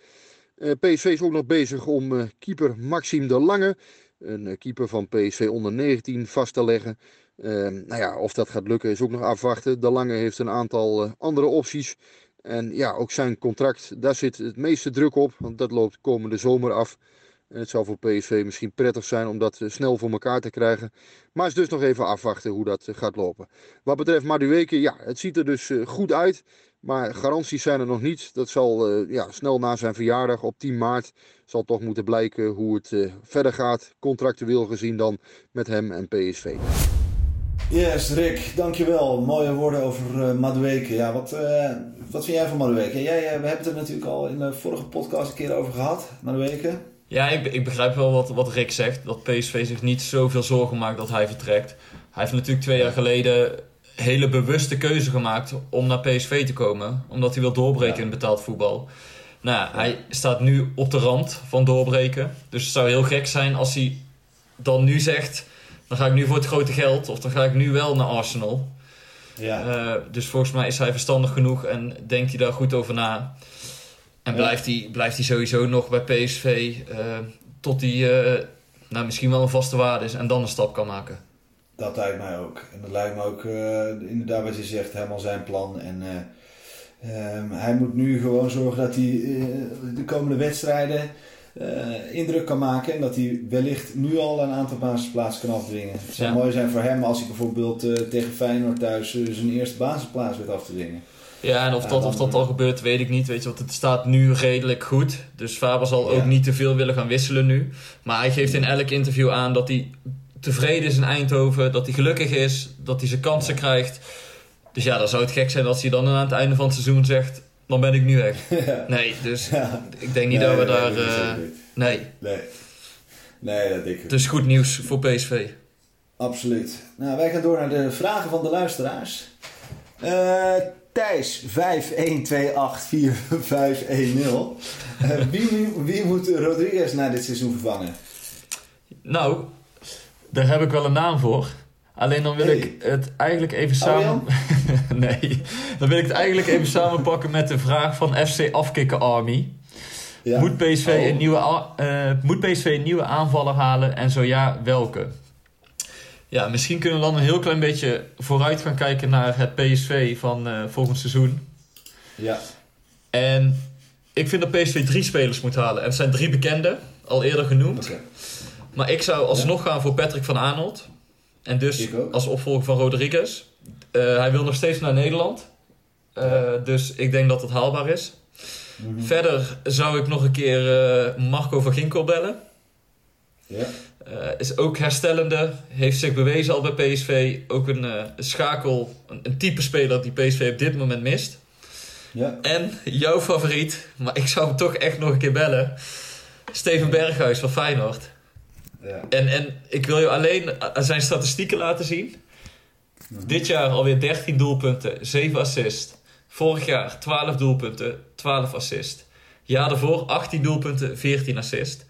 Eh, PSV is ook nog bezig om eh, keeper Maxime de Lange, een eh, keeper van PSV onder 19, vast te leggen. Ehm, nou ja, of dat gaat lukken is ook nog afwachten. De Lange heeft een aantal eh, andere opties. En ja, ook zijn contract, daar zit het meeste druk op. Want dat loopt komende zomer af. En het zou voor PSV misschien prettig zijn om dat eh, snel voor elkaar te krijgen. Maar het is dus nog even afwachten hoe dat eh, gaat lopen. Wat betreft Madueke, ja, het ziet er dus goed uit. Maar garanties zijn er nog niet. Dat zal ja, snel na zijn verjaardag op 10 maart zal toch moeten blijken hoe het verder gaat. Contractueel gezien dan met hem en PSV. Yes, Rick, dankjewel. Mooie woorden over uh, Madueke. Ja, wat, uh, wat vind jij van Madueke? Jij, uh, we hebben het er natuurlijk al in de vorige podcast een keer over gehad, Madueke. Ja, ik, ik begrijp wel wat, wat Rick zegt. Dat PSV zich niet zoveel zorgen maakt dat hij vertrekt. Hij heeft natuurlijk twee jaar geleden hele bewuste keuze gemaakt om naar PSV te komen. Omdat hij wil doorbreken ja. in betaald voetbal. Nou ja, hij staat nu op de rand van doorbreken. Dus het zou heel gek zijn als hij dan nu zegt... dan ga ik nu voor het grote geld of dan ga ik nu wel naar Arsenal. Ja. Uh, dus volgens mij is hij verstandig genoeg en denkt hij daar goed over na. En blijft, hij, blijft hij sowieso nog bij PSV uh, tot hij uh, nou, misschien wel een vaste waarde is en dan een stap kan maken. Dat lijkt mij ook. En dat lijkt me ook inderdaad wat je zegt, helemaal zijn plan. En um, hij moet nu gewoon zorgen dat hij de komende wedstrijden indruk kan maken. En dat hij wellicht nu al een aantal basisplaatsen kan afdwingen. Het zou ja. mooi zijn voor hem als hij bijvoorbeeld tegen Feyenoord thuis zijn eerste basisplaats weet af te dwingen. Ja, en of, dat, of dat al gebeurt, weet ik niet. Weet je, want het staat nu redelijk goed. Dus Faber zal ja. ook niet te veel willen gaan wisselen nu. Maar hij geeft in elk interview aan dat hij tevreden is in Eindhoven, dat hij gelukkig is, dat hij zijn kansen krijgt. Dus ja, dan zou het gek zijn als hij dan aan het einde van het seizoen zegt: dan ben ik nu weg. <laughs> Ja. Nee, dus ja. ik denk niet nee, dat we nee, daar. Nee, uh, nee. nee. Nee, dat denk ik. Dus goed nieuws voor PSV. Absoluut. Nou, wij gaan door naar de vragen van de luisteraars. Uh, Thijs 51284510. uh, wie, wie moet Rodriguez na dit seizoen vervangen? Nou, daar heb ik wel een naam voor. Alleen dan wil Hey. ik het eigenlijk even samen. <laughs> <laughs> nee, dan wil ik het eigenlijk even samenpakken met de vraag van FC Afkikken Army. Ja. Moet, PSV Oh. een nieuwe, a- eh, moet PSV een nieuwe aanvaller halen en zo ja, welke? Ja, misschien kunnen we dan een heel klein beetje vooruit gaan kijken naar het PSV van eh, volgend seizoen. Ja. En ik vind dat PSV drie spelers moet halen. En het zijn drie bekende, al eerder genoemd. Maar ik zou alsnog gaan voor Patrick van Arnold. En dus als opvolger van Rodriguez. Eh, hij wil nog steeds naar Nederland. Eh, Dus ik denk dat het haalbaar is. Verder zou ik nog een keer eh, Marco van Ginkel bellen. Ja. Is ook herstellende. Heeft zich bewezen al bij PSV. Ook een schakel, een, een type speler die PSV op dit moment mist. Ja. En jouw favoriet, maar ik zou hem toch echt nog een keer bellen. Steven Berghuis van Feyenoord. Ja. En, en ik wil je alleen eh, zijn statistieken laten zien. Dit jaar alweer 13 doelpunten, 7 assists. Vorig jaar 12 doelpunten, 12 assists. Jaar daarvoor 18 doelpunten, 14 assists.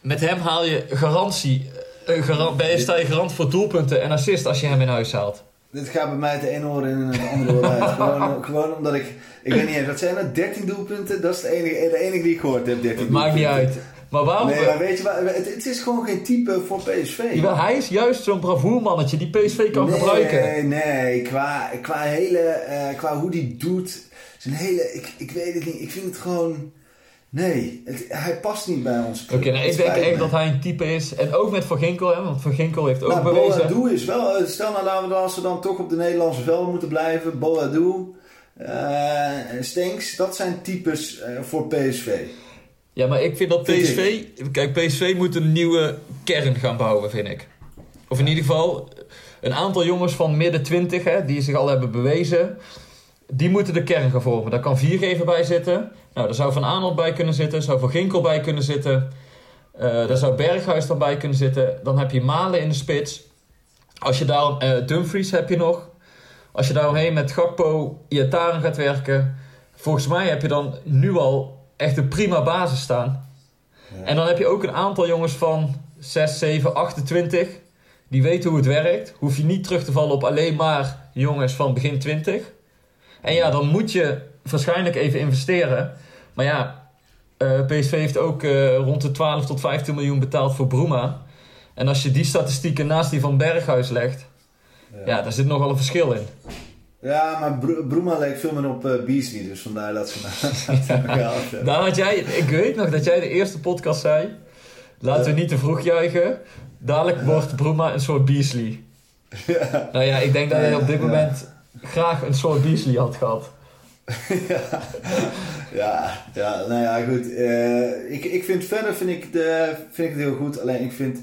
Met hem haal je garantie. eh, garan- ben je, sta je garant voor doelpunten en assist als je hem in huis haalt. Dit gaat bij mij het ene oor in en het andere oor uit. gewoon, gewoon omdat ik... Ik weet niet eens, wat zijn dat? 13 doelpunten? Dat is de enige, de enige die ik gehoord heb, 13 Het maakt niet uit. Maar waarom? Nee, maar weet je? Het, het is gewoon geen type voor PSV. Jawel, hij is juist zo'n bravoermannetje die PSV kan nee, gebruiken. Nee, qua, qua, hele, eh, qua hoe die doet. Zijn hele, ik, ik weet het niet. Ik vind het gewoon... Nee, het, hij past niet bij ons. Oké, nou, ik denk echt dat hij een type is. En ook met Van Ginkel, hè, want Van Ginkel heeft ook Nou, bewezen. Boadu is wel... eh, Stel nou laten we dan, als we dan toch op de Nederlandse velden moeten blijven. Boadu, eh en Stenks, dat zijn types eh, voor PSV. Ja, maar ik vind dat PSV... Kijk, PSV moet een nieuwe kern gaan bouwen, vind ik. Of in ieder geval een aantal jongens van midden 20, hè, die zich al hebben bewezen. Die moeten de kern gaan vormen. Daar kan Viergever bij zitten. Nou, daar zou Van Aanholt bij kunnen zitten. zou Van Ginkel bij kunnen zitten. Eh daar zou Berghuis dan bij kunnen zitten. Dan heb je Malen in de spits. Als je daar... eh Dumfries heb je nog. Als je daaromheen met Gakpo, Iataren gaat werken... Volgens mij heb je dan nu al echt een prima basis staan. En dan heb je ook een aantal jongens van 6, 7, 28. Die weten hoe het werkt. Hoef je niet terug te vallen op alleen maar jongens van begin 20. En ja, dan moet je waarschijnlijk even investeren. Maar ja, eh, PSV heeft ook eh, rond de 12 tot 15 miljoen betaald voor Bruma. En als je die statistieken naast die van Berghuis legt, ja, daar zit nogal een verschil in. Ja, maar Bro- Broema leek veel meer op eh, Beasley, dus vandaar dat ze <laughs> <laughs> hebben. Daar had jij, ik weet nog dat jij de eerste podcast zei: laten we niet te vroeg juichen. Dadelijk wordt Bruma een soort Beasley. Nou ja, ik denk dat hij op dit Ja. moment graag een soort Beasley had gehad. <laughs> Ja, ja, nou ja, goed. eh, ik, ik vind verder vind ik, de, vind ik het heel goed. Alleen ik vind,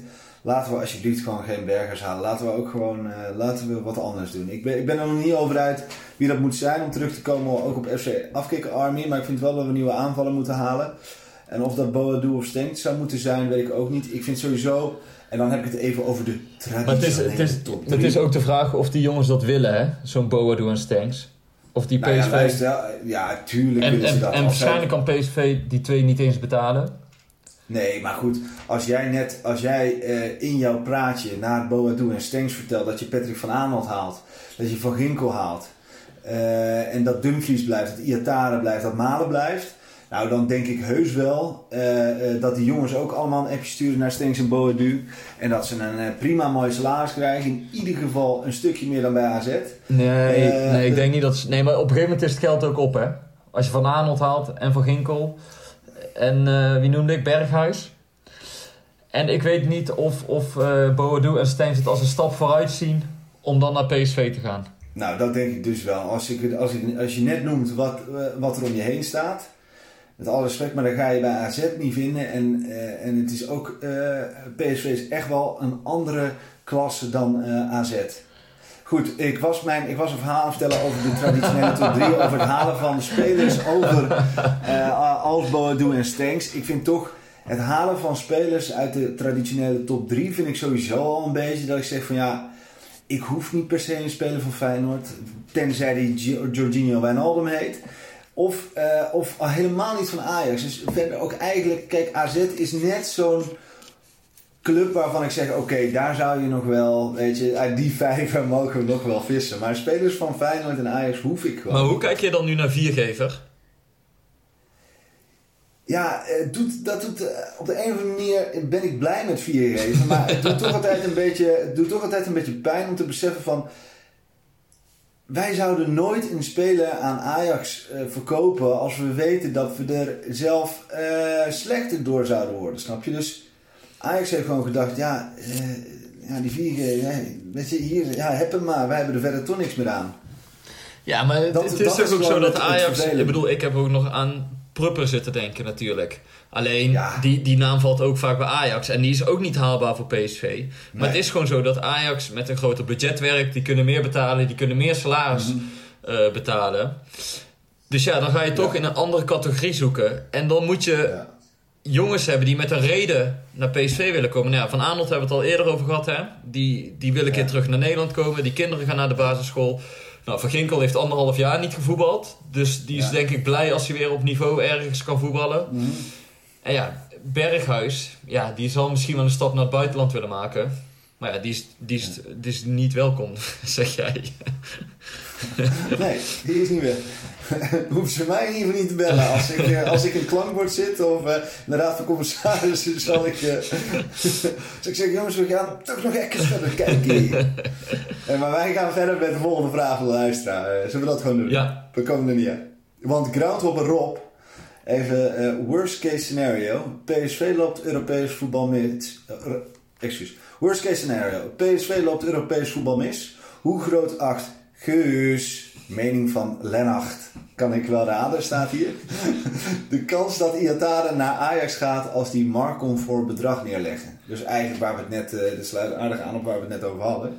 laten we alsjeblieft gewoon geen bergers halen. Laten we ook gewoon, eh, laten we wat anders doen. Ik ben, ik ben er nog niet over uit wie dat moet zijn om terug te komen, ook op FC Afkikken Army. Maar ik vind wel dat we nieuwe aanvallen moeten halen. En of dat Boadu of Stenk zou moeten zijn, weet ik ook niet. Ik vind sowieso, en dan heb ik het even over de Maar het is, het is, het ook de vraag of die jongens dat willen, hè? Zo'n Boadu en Stanks. Of die Nou ja, PSV. luister, ja, tuurlijk en willen ze en, dat. en waarschijnlijk kan PSV die twee niet eens betalen. Nee, maar goed, als jij net, als jij eh, in jouw praatje naar Boadu en Stengs vertelt dat je Patrick van Aanholt haalt, dat je Van Ginkel haalt, eh, en dat Dumfries blijft, dat Iatare blijft, dat Malen blijft, nou dan denk ik heus wel eh, dat die jongens ook allemaal een appje sturen naar Stengs en Boadu en dat ze een prima mooi salaris krijgen, in ieder geval een stukje meer dan bij AZ. Nee, nee ik de- denk niet dat... ze- Nee, maar op een gegeven moment is het geld ook op, hè? Als je Van Aanholt haalt en Van Ginkel en eh, wie noemde ik? Berghuis. En ik weet niet of, of eh Boadu en Stengs het als een stap vooruit zien om dan naar PSV te gaan. Nou, dat denk ik dus wel. Als, ik, als, ik, als je net noemt wat, eh, wat er om je heen staat, met alle respect, maar dan ga je bij AZ niet vinden. En, en het is ook, PSV is echt wel een andere klasse dan AZ. Goed, ik was, mijn, ik was een verhaal vertellen over de traditionele top 3, over het halen van spelers over eh als en Stenks. Ik vind toch het halen van spelers uit de traditionele top 3 vind ik sowieso al een beetje dat ik zeg van ja, ik hoef niet per se een speler van Feyenoord, tenzij die Gi- Jorginho Wijnaldum heet. Of, eh, of al helemaal niet van Ajax. Dus verder ook eigenlijk, kijk, AZ is net zo'n club waarvan ik zeg, oké, daar zou je nog wel, weet je, uit die vijver <laughs> mogen we nog wel vissen. Maar spelers van Feyenoord en Ajax hoef ik gewoon. Maar hoe kijk je dan nu naar Viergever? Ja, eh, doet, dat doet, eh, op de een of andere manier ben ik blij met 4 geven. Maar het doet, toch altijd een beetje, het doet toch altijd een beetje pijn om te beseffen van... Wij zouden nooit een speler aan Ajax eh, verkopen als we weten dat we er zelf slechter door zouden worden, snap je? Dus Ajax heeft gewoon gedacht, ja, eh, ja die 4G, ja, weet je, hier, ja, heb hem maar. Wij hebben er verder toch niks meer aan. Ja, maar het, Dat- het is toch ook zo dat Ajax... ik bedoel, ik heb ook nog aan Prupper zitten denken natuurlijk. Alleen, Ja. die, die naam valt ook vaak bij Ajax. En die is ook niet haalbaar voor PSV. Maar Nee. het is gewoon zo dat Ajax met een groter budget werkt. Die kunnen meer betalen, die kunnen meer salaris Mhm. eh, betalen. Dus ja, dan ga je toch Ja. in een andere categorie zoeken. En dan moet je Ja. Jongens hebben die met een reden naar PSV willen komen. Nou ja, van Arnold hebben we het al eerder over gehad. Hè? Die, die wil een keer terug naar Nederland komen. Die kinderen gaan naar de basisschool. Nou, Van Ginkel heeft anderhalf jaar niet gevoetbald. Dus die is Ja. denk ik blij als hij weer op niveau ergens kan voetballen. Mhm. En ja, Berghuis, ja, die zal misschien wel een stap naar het buitenland willen maken. Maar ja, die is, die is, die is niet welkom, <laughs> zeg jij. Nee, die is niet weg. <laughs> Hoeven ze mij in ieder geval niet te bellen. Als ik, eh, als ik in het klankbord zit of eh, in de raad van commissarissen, <laughs> zal ik, <laughs> zal ik zeggen: jongens, we gaan toch nog even verder kijken. Eh, maar wij gaan verder met de volgende vraag van de luisteraar. Zullen we dat gewoon doen? Ja. We komen er niet uit. Want Groundhopper Rob, even worst case scenario. PSV loopt Europees voetbal mis. excuus. Worst case scenario. PSV loopt Europees voetbal mis. Hoe groot acht Geus, mening van Lennacht, kan ik wel raden, staat hier. De kans dat Iataren naar Ajax gaat als die marktconform bedrag neerleggen. Dus eigenlijk waar we het net, eh, dit sluit aardig aan op waar we het net over hadden.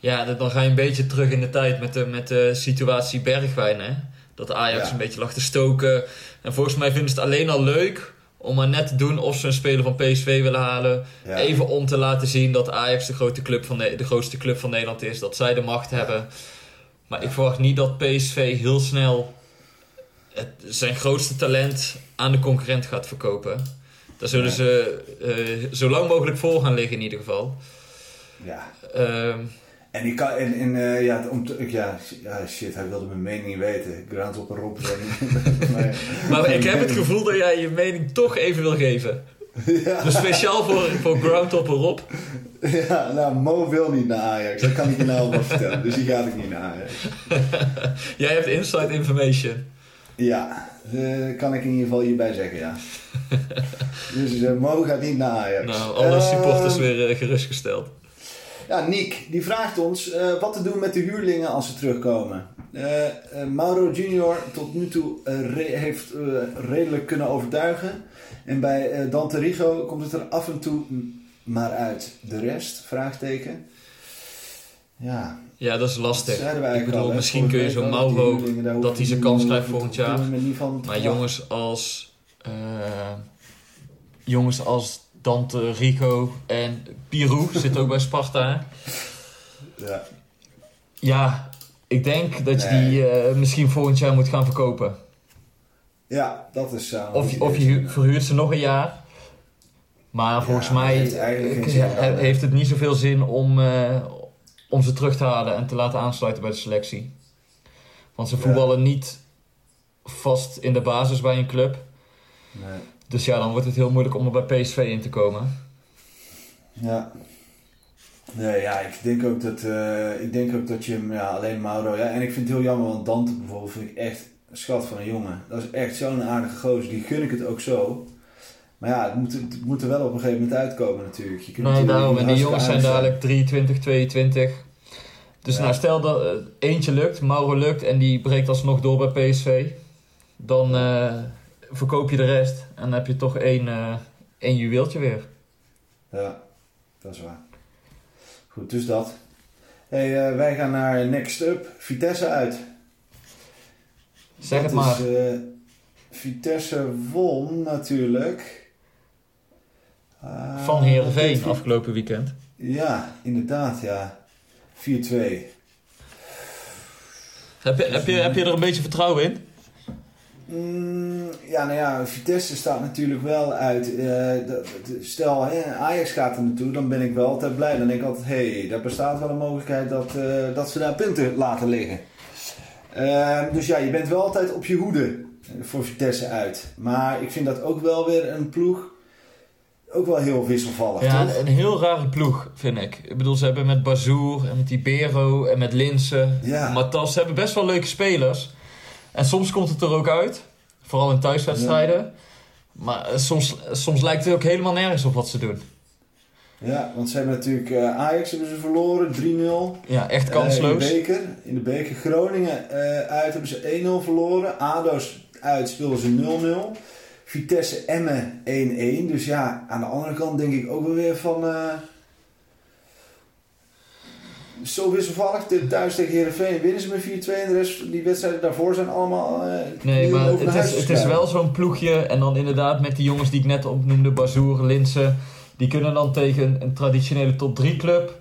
Ja, dan ga je een beetje terug in de tijd met de, met de situatie Bergwijn. Hè? Dat Ajax Ja. een beetje lag te stoken. En volgens mij vinden ze het alleen al leuk om maar net te doen of ze een speler van PSV willen halen. Ja. Even om te laten zien dat Ajax de, grote club van de, de grootste club van Nederland is. Dat zij de macht hebben. Maar ik verwacht niet dat PSV heel snel het, zijn grootste talent aan de concurrent gaat verkopen. Daar zullen ze eh, zo lang mogelijk voor gaan liggen in ieder geval. Ja. Ehm, En ik kan, en, en eh, ja, om te, ik- ja, ja, shit, hij wilde mijn mening niet weten. Groundhopper Rob. eh, maar, Maar ik heb het gevoel dat jij je mening toch even wil geven. Ja, Dus speciaal voor, voor Groundhopper Rob. ja, nou, Mo wil niet naar Ajax. Dat kan ik je nou vertellen. Dus die gaat ik niet naar Ajax. <laughs> Jij hebt inside information. Ja, eh, kan ik in ieder geval hierbij zeggen, ja. dus eh, Mo gaat niet naar Ajax. Nou, alle supporters Eh, weer eh, gerustgesteld. Ja, Niek, die vraagt ons wat te doen met de huurlingen als ze terugkomen. Mauro Junior tot nu toe re- heeft redelijk kunnen overtuigen. En bij eh, Dante Rigo komt het er af en toe maar uit. De rest? Vraagteken. Ja, Ja, dat is lastig. Ik bedoel, al, misschien kun je zo'n die Mauro dat hij zijn kans krijgt volgend jaar. Maar jongens als... eh, jongens als Dante Rico en Pirou zit ook bij Sparta. Ja. Ja, ik denk dat je Nee. die eh, misschien volgend jaar moet gaan verkopen. Ja, dat is zo. Of, je- of je hu- verhuurt ze nog een jaar. Maar volgens mij heeft eigenlijk geen eh, <laughs> zin he- dan, hè? heeft het niet zoveel zin om, eh, om ze terug te halen en te laten aansluiten bij de selectie. Want ze Ja. voetballen niet vast in de basis bij een club. Nee. Dus ja, dan wordt het heel moeilijk om er bij PSV in te komen. Ja. Nee, ja, ik denk ook dat, eh, ik denk ook dat je hem, ja, alleen Mauro, ja, en ik vind het heel jammer, want Dante bijvoorbeeld vind ik echt schat van een jongen. Dat is echt zo'n aardige gozer, die gun ik het ook zo. Maar ja, het moet, het moet er wel op een gegeven moment uitkomen natuurlijk. Je kunt Nee, natuurlijk daarom. En die jongens zijn dadelijk 23, 22. Dus Ja. nou, stel dat eh, eentje lukt, Mauro lukt en die breekt alsnog door bij PSV. Dan zijn. verkoop je de rest en dan heb je toch één, eh, één juweeltje weer. Ja, dat is waar. Goed, dus dat. Hey, wij gaan naar Next Up, Vitesse uit. Zeg het Dat maar. Is, eh, Vitesse won natuurlijk. Ah, Van Heerenveen afgelopen weekend. Ja, inderdaad, ja. 4-2. Heb je, heb, je, heb je er een beetje vertrouwen in? Mm, ja, nou ja, Vitesse staat natuurlijk wel uit. eh, stel, hè, Ajax gaat er naartoe, dan ben ik wel altijd blij. Dan denk ik altijd, hé, hey, daar bestaat wel een mogelijkheid dat, dat ze daar punten laten liggen. Eh, dus ja, je bent wel altijd op je hoede eh, voor Vitesse uit. Maar ik vind dat ook wel weer een ploeg, ook wel heel wisselvallig, Ja, toch? een, heel rare ploeg, vind ik. Ik bedoel, ze hebben met Bazoer en met Ibero en met Linsen, Ja. Matas, ze hebben best wel leuke spelers. En soms komt het er ook uit, vooral in thuiswedstrijden. Maar eh, soms, soms lijkt het ook helemaal nergens op wat ze doen. Ja, want ze hebben natuurlijk eh, Ajax hebben ze verloren, 3-0. Ja, echt Eh, kansloos. in, de beker, in de beker. Groningen eh, uit hebben ze 1-0 verloren. ADO's uit speelden ze 0-0. Vitesse Emmen 1-1. Dus ja, aan de andere kant denk ik ook wel weer van... zo wisselvallig. De- Thuis tegen Heerenveen winnen ze met 4-2. En de rest, die wedstrijden daarvoor zijn allemaal... Nee, maar het is, het is wel zo'n ploegje. En dan inderdaad met die jongens die ik net opnoemde, Bazoer, Linsen. Die kunnen dan tegen een, een traditionele top 3 club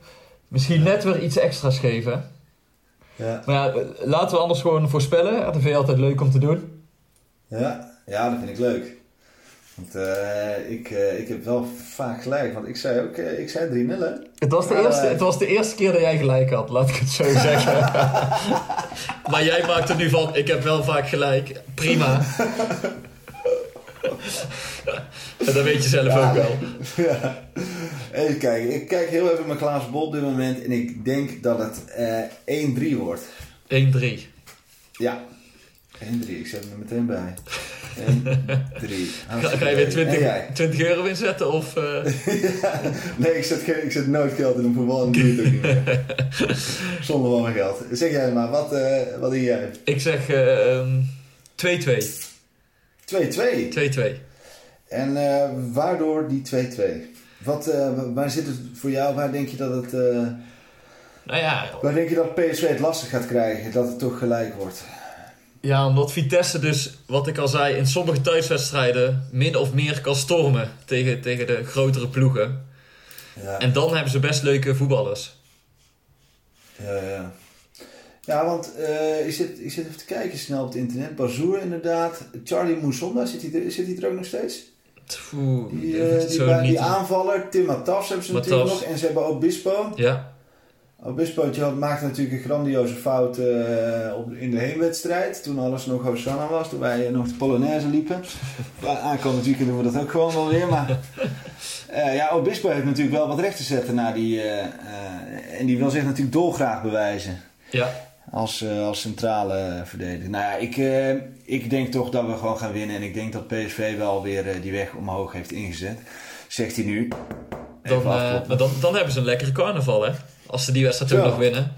misschien net weer iets extra's geven. Ja, Maar ja, laten we anders gewoon voorspellen. Dat vind je altijd leuk om te doen. ja, ja, dat vind ik leuk. Want eh, ik, eh, ik heb wel vaak gelijk. Want ik zei ook, eh, ik zei 3-0 hè? Het was, de Maar, eerste, het was de eerste keer dat jij gelijk had, laat ik het zo <laughs> zeggen. <laughs> maar jij maakt er nu van, ik heb wel vaak gelijk. Prima. <laughs> en dat weet je zelf Ja, ook wel. <laughs> Ja. Even kijken. Ik kijk heel even mijn glazen bol op dit moment. En ik denk dat het eh 1-3 wordt. 1-3. Ja. 1-3. Ik zet hem er meteen bij. 1-3. Ga, <laughs> ga je weer En 20, jij? 20 euro inzetten of... <laughs> Ja. Nee, ik zet, geen- ik zet nooit geld in een voetbal en doe het ook niet meer. Zonder wel mijn geld. Zeg jij maar, wat, eh wat doe jij? 2-2. ik zeg eh, ehm, 2-2. 2-2. En eh, waardoor die 2-2? Wat, eh, waar zit het voor jou? Waar denk je dat het... eh, Nou ja, waar denk je dat PSV het lastig gaat krijgen? Dat het toch gelijk wordt? ja, omdat Vitesse dus, wat ik al zei, in sommige thuiswedstrijden min of meer kan stormen tegen, tegen de grotere ploegen. Ja. En dan hebben ze best leuke voetballers. Ja, ja. Ja, want eh, ik, zit, ik zit even te kijken snel op het internet. Bazoer inderdaad. Charlie Mousonda, zit hij er, zit hij er ook nog steeds? Die, eh, die, bij- aanvaller, Tim Matas hebben ze natuurlijk nog. En ze hebben Obispo. Ja, Obispo had- maakte natuurlijk een grandioze fout eh, op, in de heenwedstrijd. Toen alles nog Hosanna was. Toen wij eh, nog de Polonaise liepen. <laughs> Aankomend weekend doen we dat ook gewoon wel weer. Maar <laughs> ja, Obispo heeft natuurlijk wel wat recht te zetten naar die... en die wil zich natuurlijk dolgraag bewijzen. ja. Als, eh, als centrale verdediger. Nou ja, ik, eh, ik denk toch dat we gewoon gaan winnen. En ik denk dat PSV wel weer eh, die weg omhoog heeft ingezet. Zegt hij nu. Dan, eh, maar dan, dan hebben ze een lekkere carnaval, hè? Als ze die wedstrijd ook nog winnen.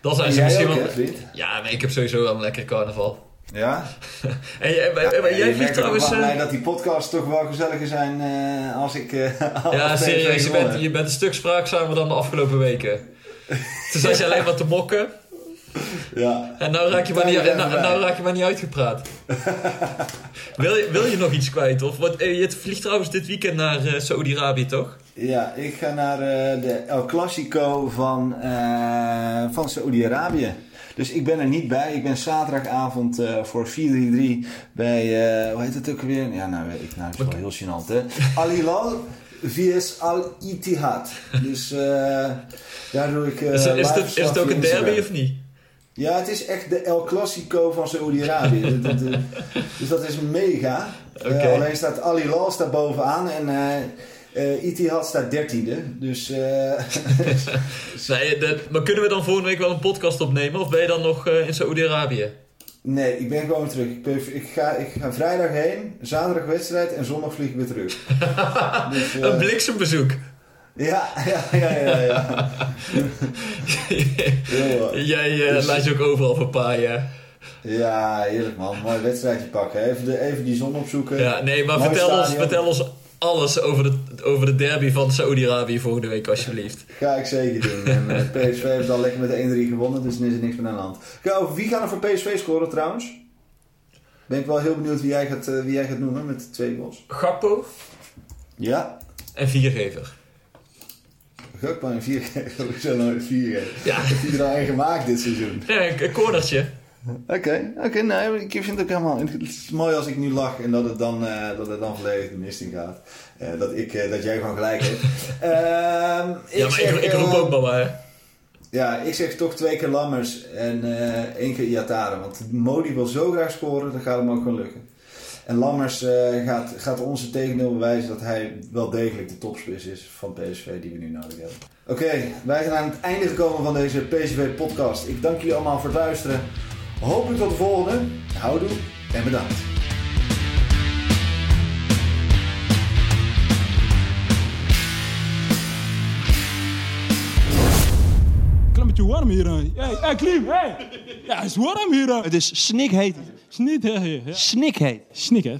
Dan zijn En ze misschien ook, wel... Ja, maar ik heb sowieso wel een lekkere carnaval. Ja? <laughs> En, jij- maar- maar je jij merkt vliegt ook trouwens... wel eh, mij dat die podcasts toch wel gezelliger zijn eh, als ik... eh, <laughs> ja, als serieus, je bent, je bent een stuk spraakzamer dan de afgelopen weken. Toen zat je alleen maar te mokken. <laughs> Ja. En nou raak je maar niet, nou, nou raak je maar niet uitgepraat. <laughs> wil, je, wil je nog iets kwijt? Of, wat, eh, je vliegt trouwens dit weekend naar eh Saudi-Arabië, toch? Ja, ik ga naar eh, de El Clasico van, van Saoedi-Arabië. Dus ik ben er niet bij. Ik ben zaterdagavond eh, voor 4-3-3 bij, hoe heet het ook weer? Ja, nou, weet ik, nou, is wel heel gênant, hè. Al Hilal vs Al Ittihad. Dus daar doe ik. is, is, het, is het ook een derby of niet? Ja, het is echt de El Clasico van Saoedi-Arabië. <laughs> Dus dat is mega. Eh, alleen staat Al Hilal staat bovenaan en eh, Ittihad staat dertiende. Dus <laughs> Nee, dat- maar kunnen we dan volgende week wel een podcast opnemen? Of ben je dan nog in Saoedi-Arabië? nee, ik ben gewoon terug. Ik, ga, ik ga vrijdag heen, zaterdag wedstrijd en zondag vlieg ik weer terug. <laughs> Dus, Een bliksembezoek. Ja, ja, ja, ja. ja. Heel, Jij Dus- laat je ook overal verpaaien. ja, heerlijk man. Mooi wedstrijdje pakken. Even, de, even die zon opzoeken. Ja, nee, maar Mooi vertel ons, vertel ons alles over de, over de derby van Saoedi-Arabië volgende week, alsjeblieft. <laughs> Ga ik zeker doen. En eh, PSV heeft al lekker met 1-3 gewonnen, dus dan is er niks meer aan de hand. Kijk, over wie gaan er voor PSV scoren trouwens? Ben ik wel heel benieuwd wie jij gaat, eh, wie jij gaat noemen met de twee goals. Gakpo Ja, en viergever. Gakpo en 4 Hoezo nou 4 Ja, Heeft hij er al één gemaakt dit seizoen? ja een, een cornertje. Oké, oké, nee, ik vind het ook helemaal... Het is mooi als ik nu lach en dat het dan, eh, dat het dan volledig de mist in gaat. Eh, dat, ik, eh, dat jij gewoon gelijk hebt. <laughs> Ehm, Ja, maar zeg, ik, ik roep ook maar hè. Ja, ik zeg toch twee keer Lammers en één keer Iataren. Want Modi wil zo graag scoren, dan gaat hem ook gewoon lukken. En Lammers eh, gaat, gaat ons het tegendeel bewijzen dat hij wel degelijk de topspits is van PSV die we nu nodig hebben. Oké, wij zijn aan het einde gekomen van deze PSV-podcast. Ik dank jullie allemaal voor het luisteren. Hopelijk tot de volgende. Houdoe en bedankt. warm hier. Hey, hey Klim, hey. Ja, het is warm hier. Het is snikheet. Snit, hè. Ja. Snik.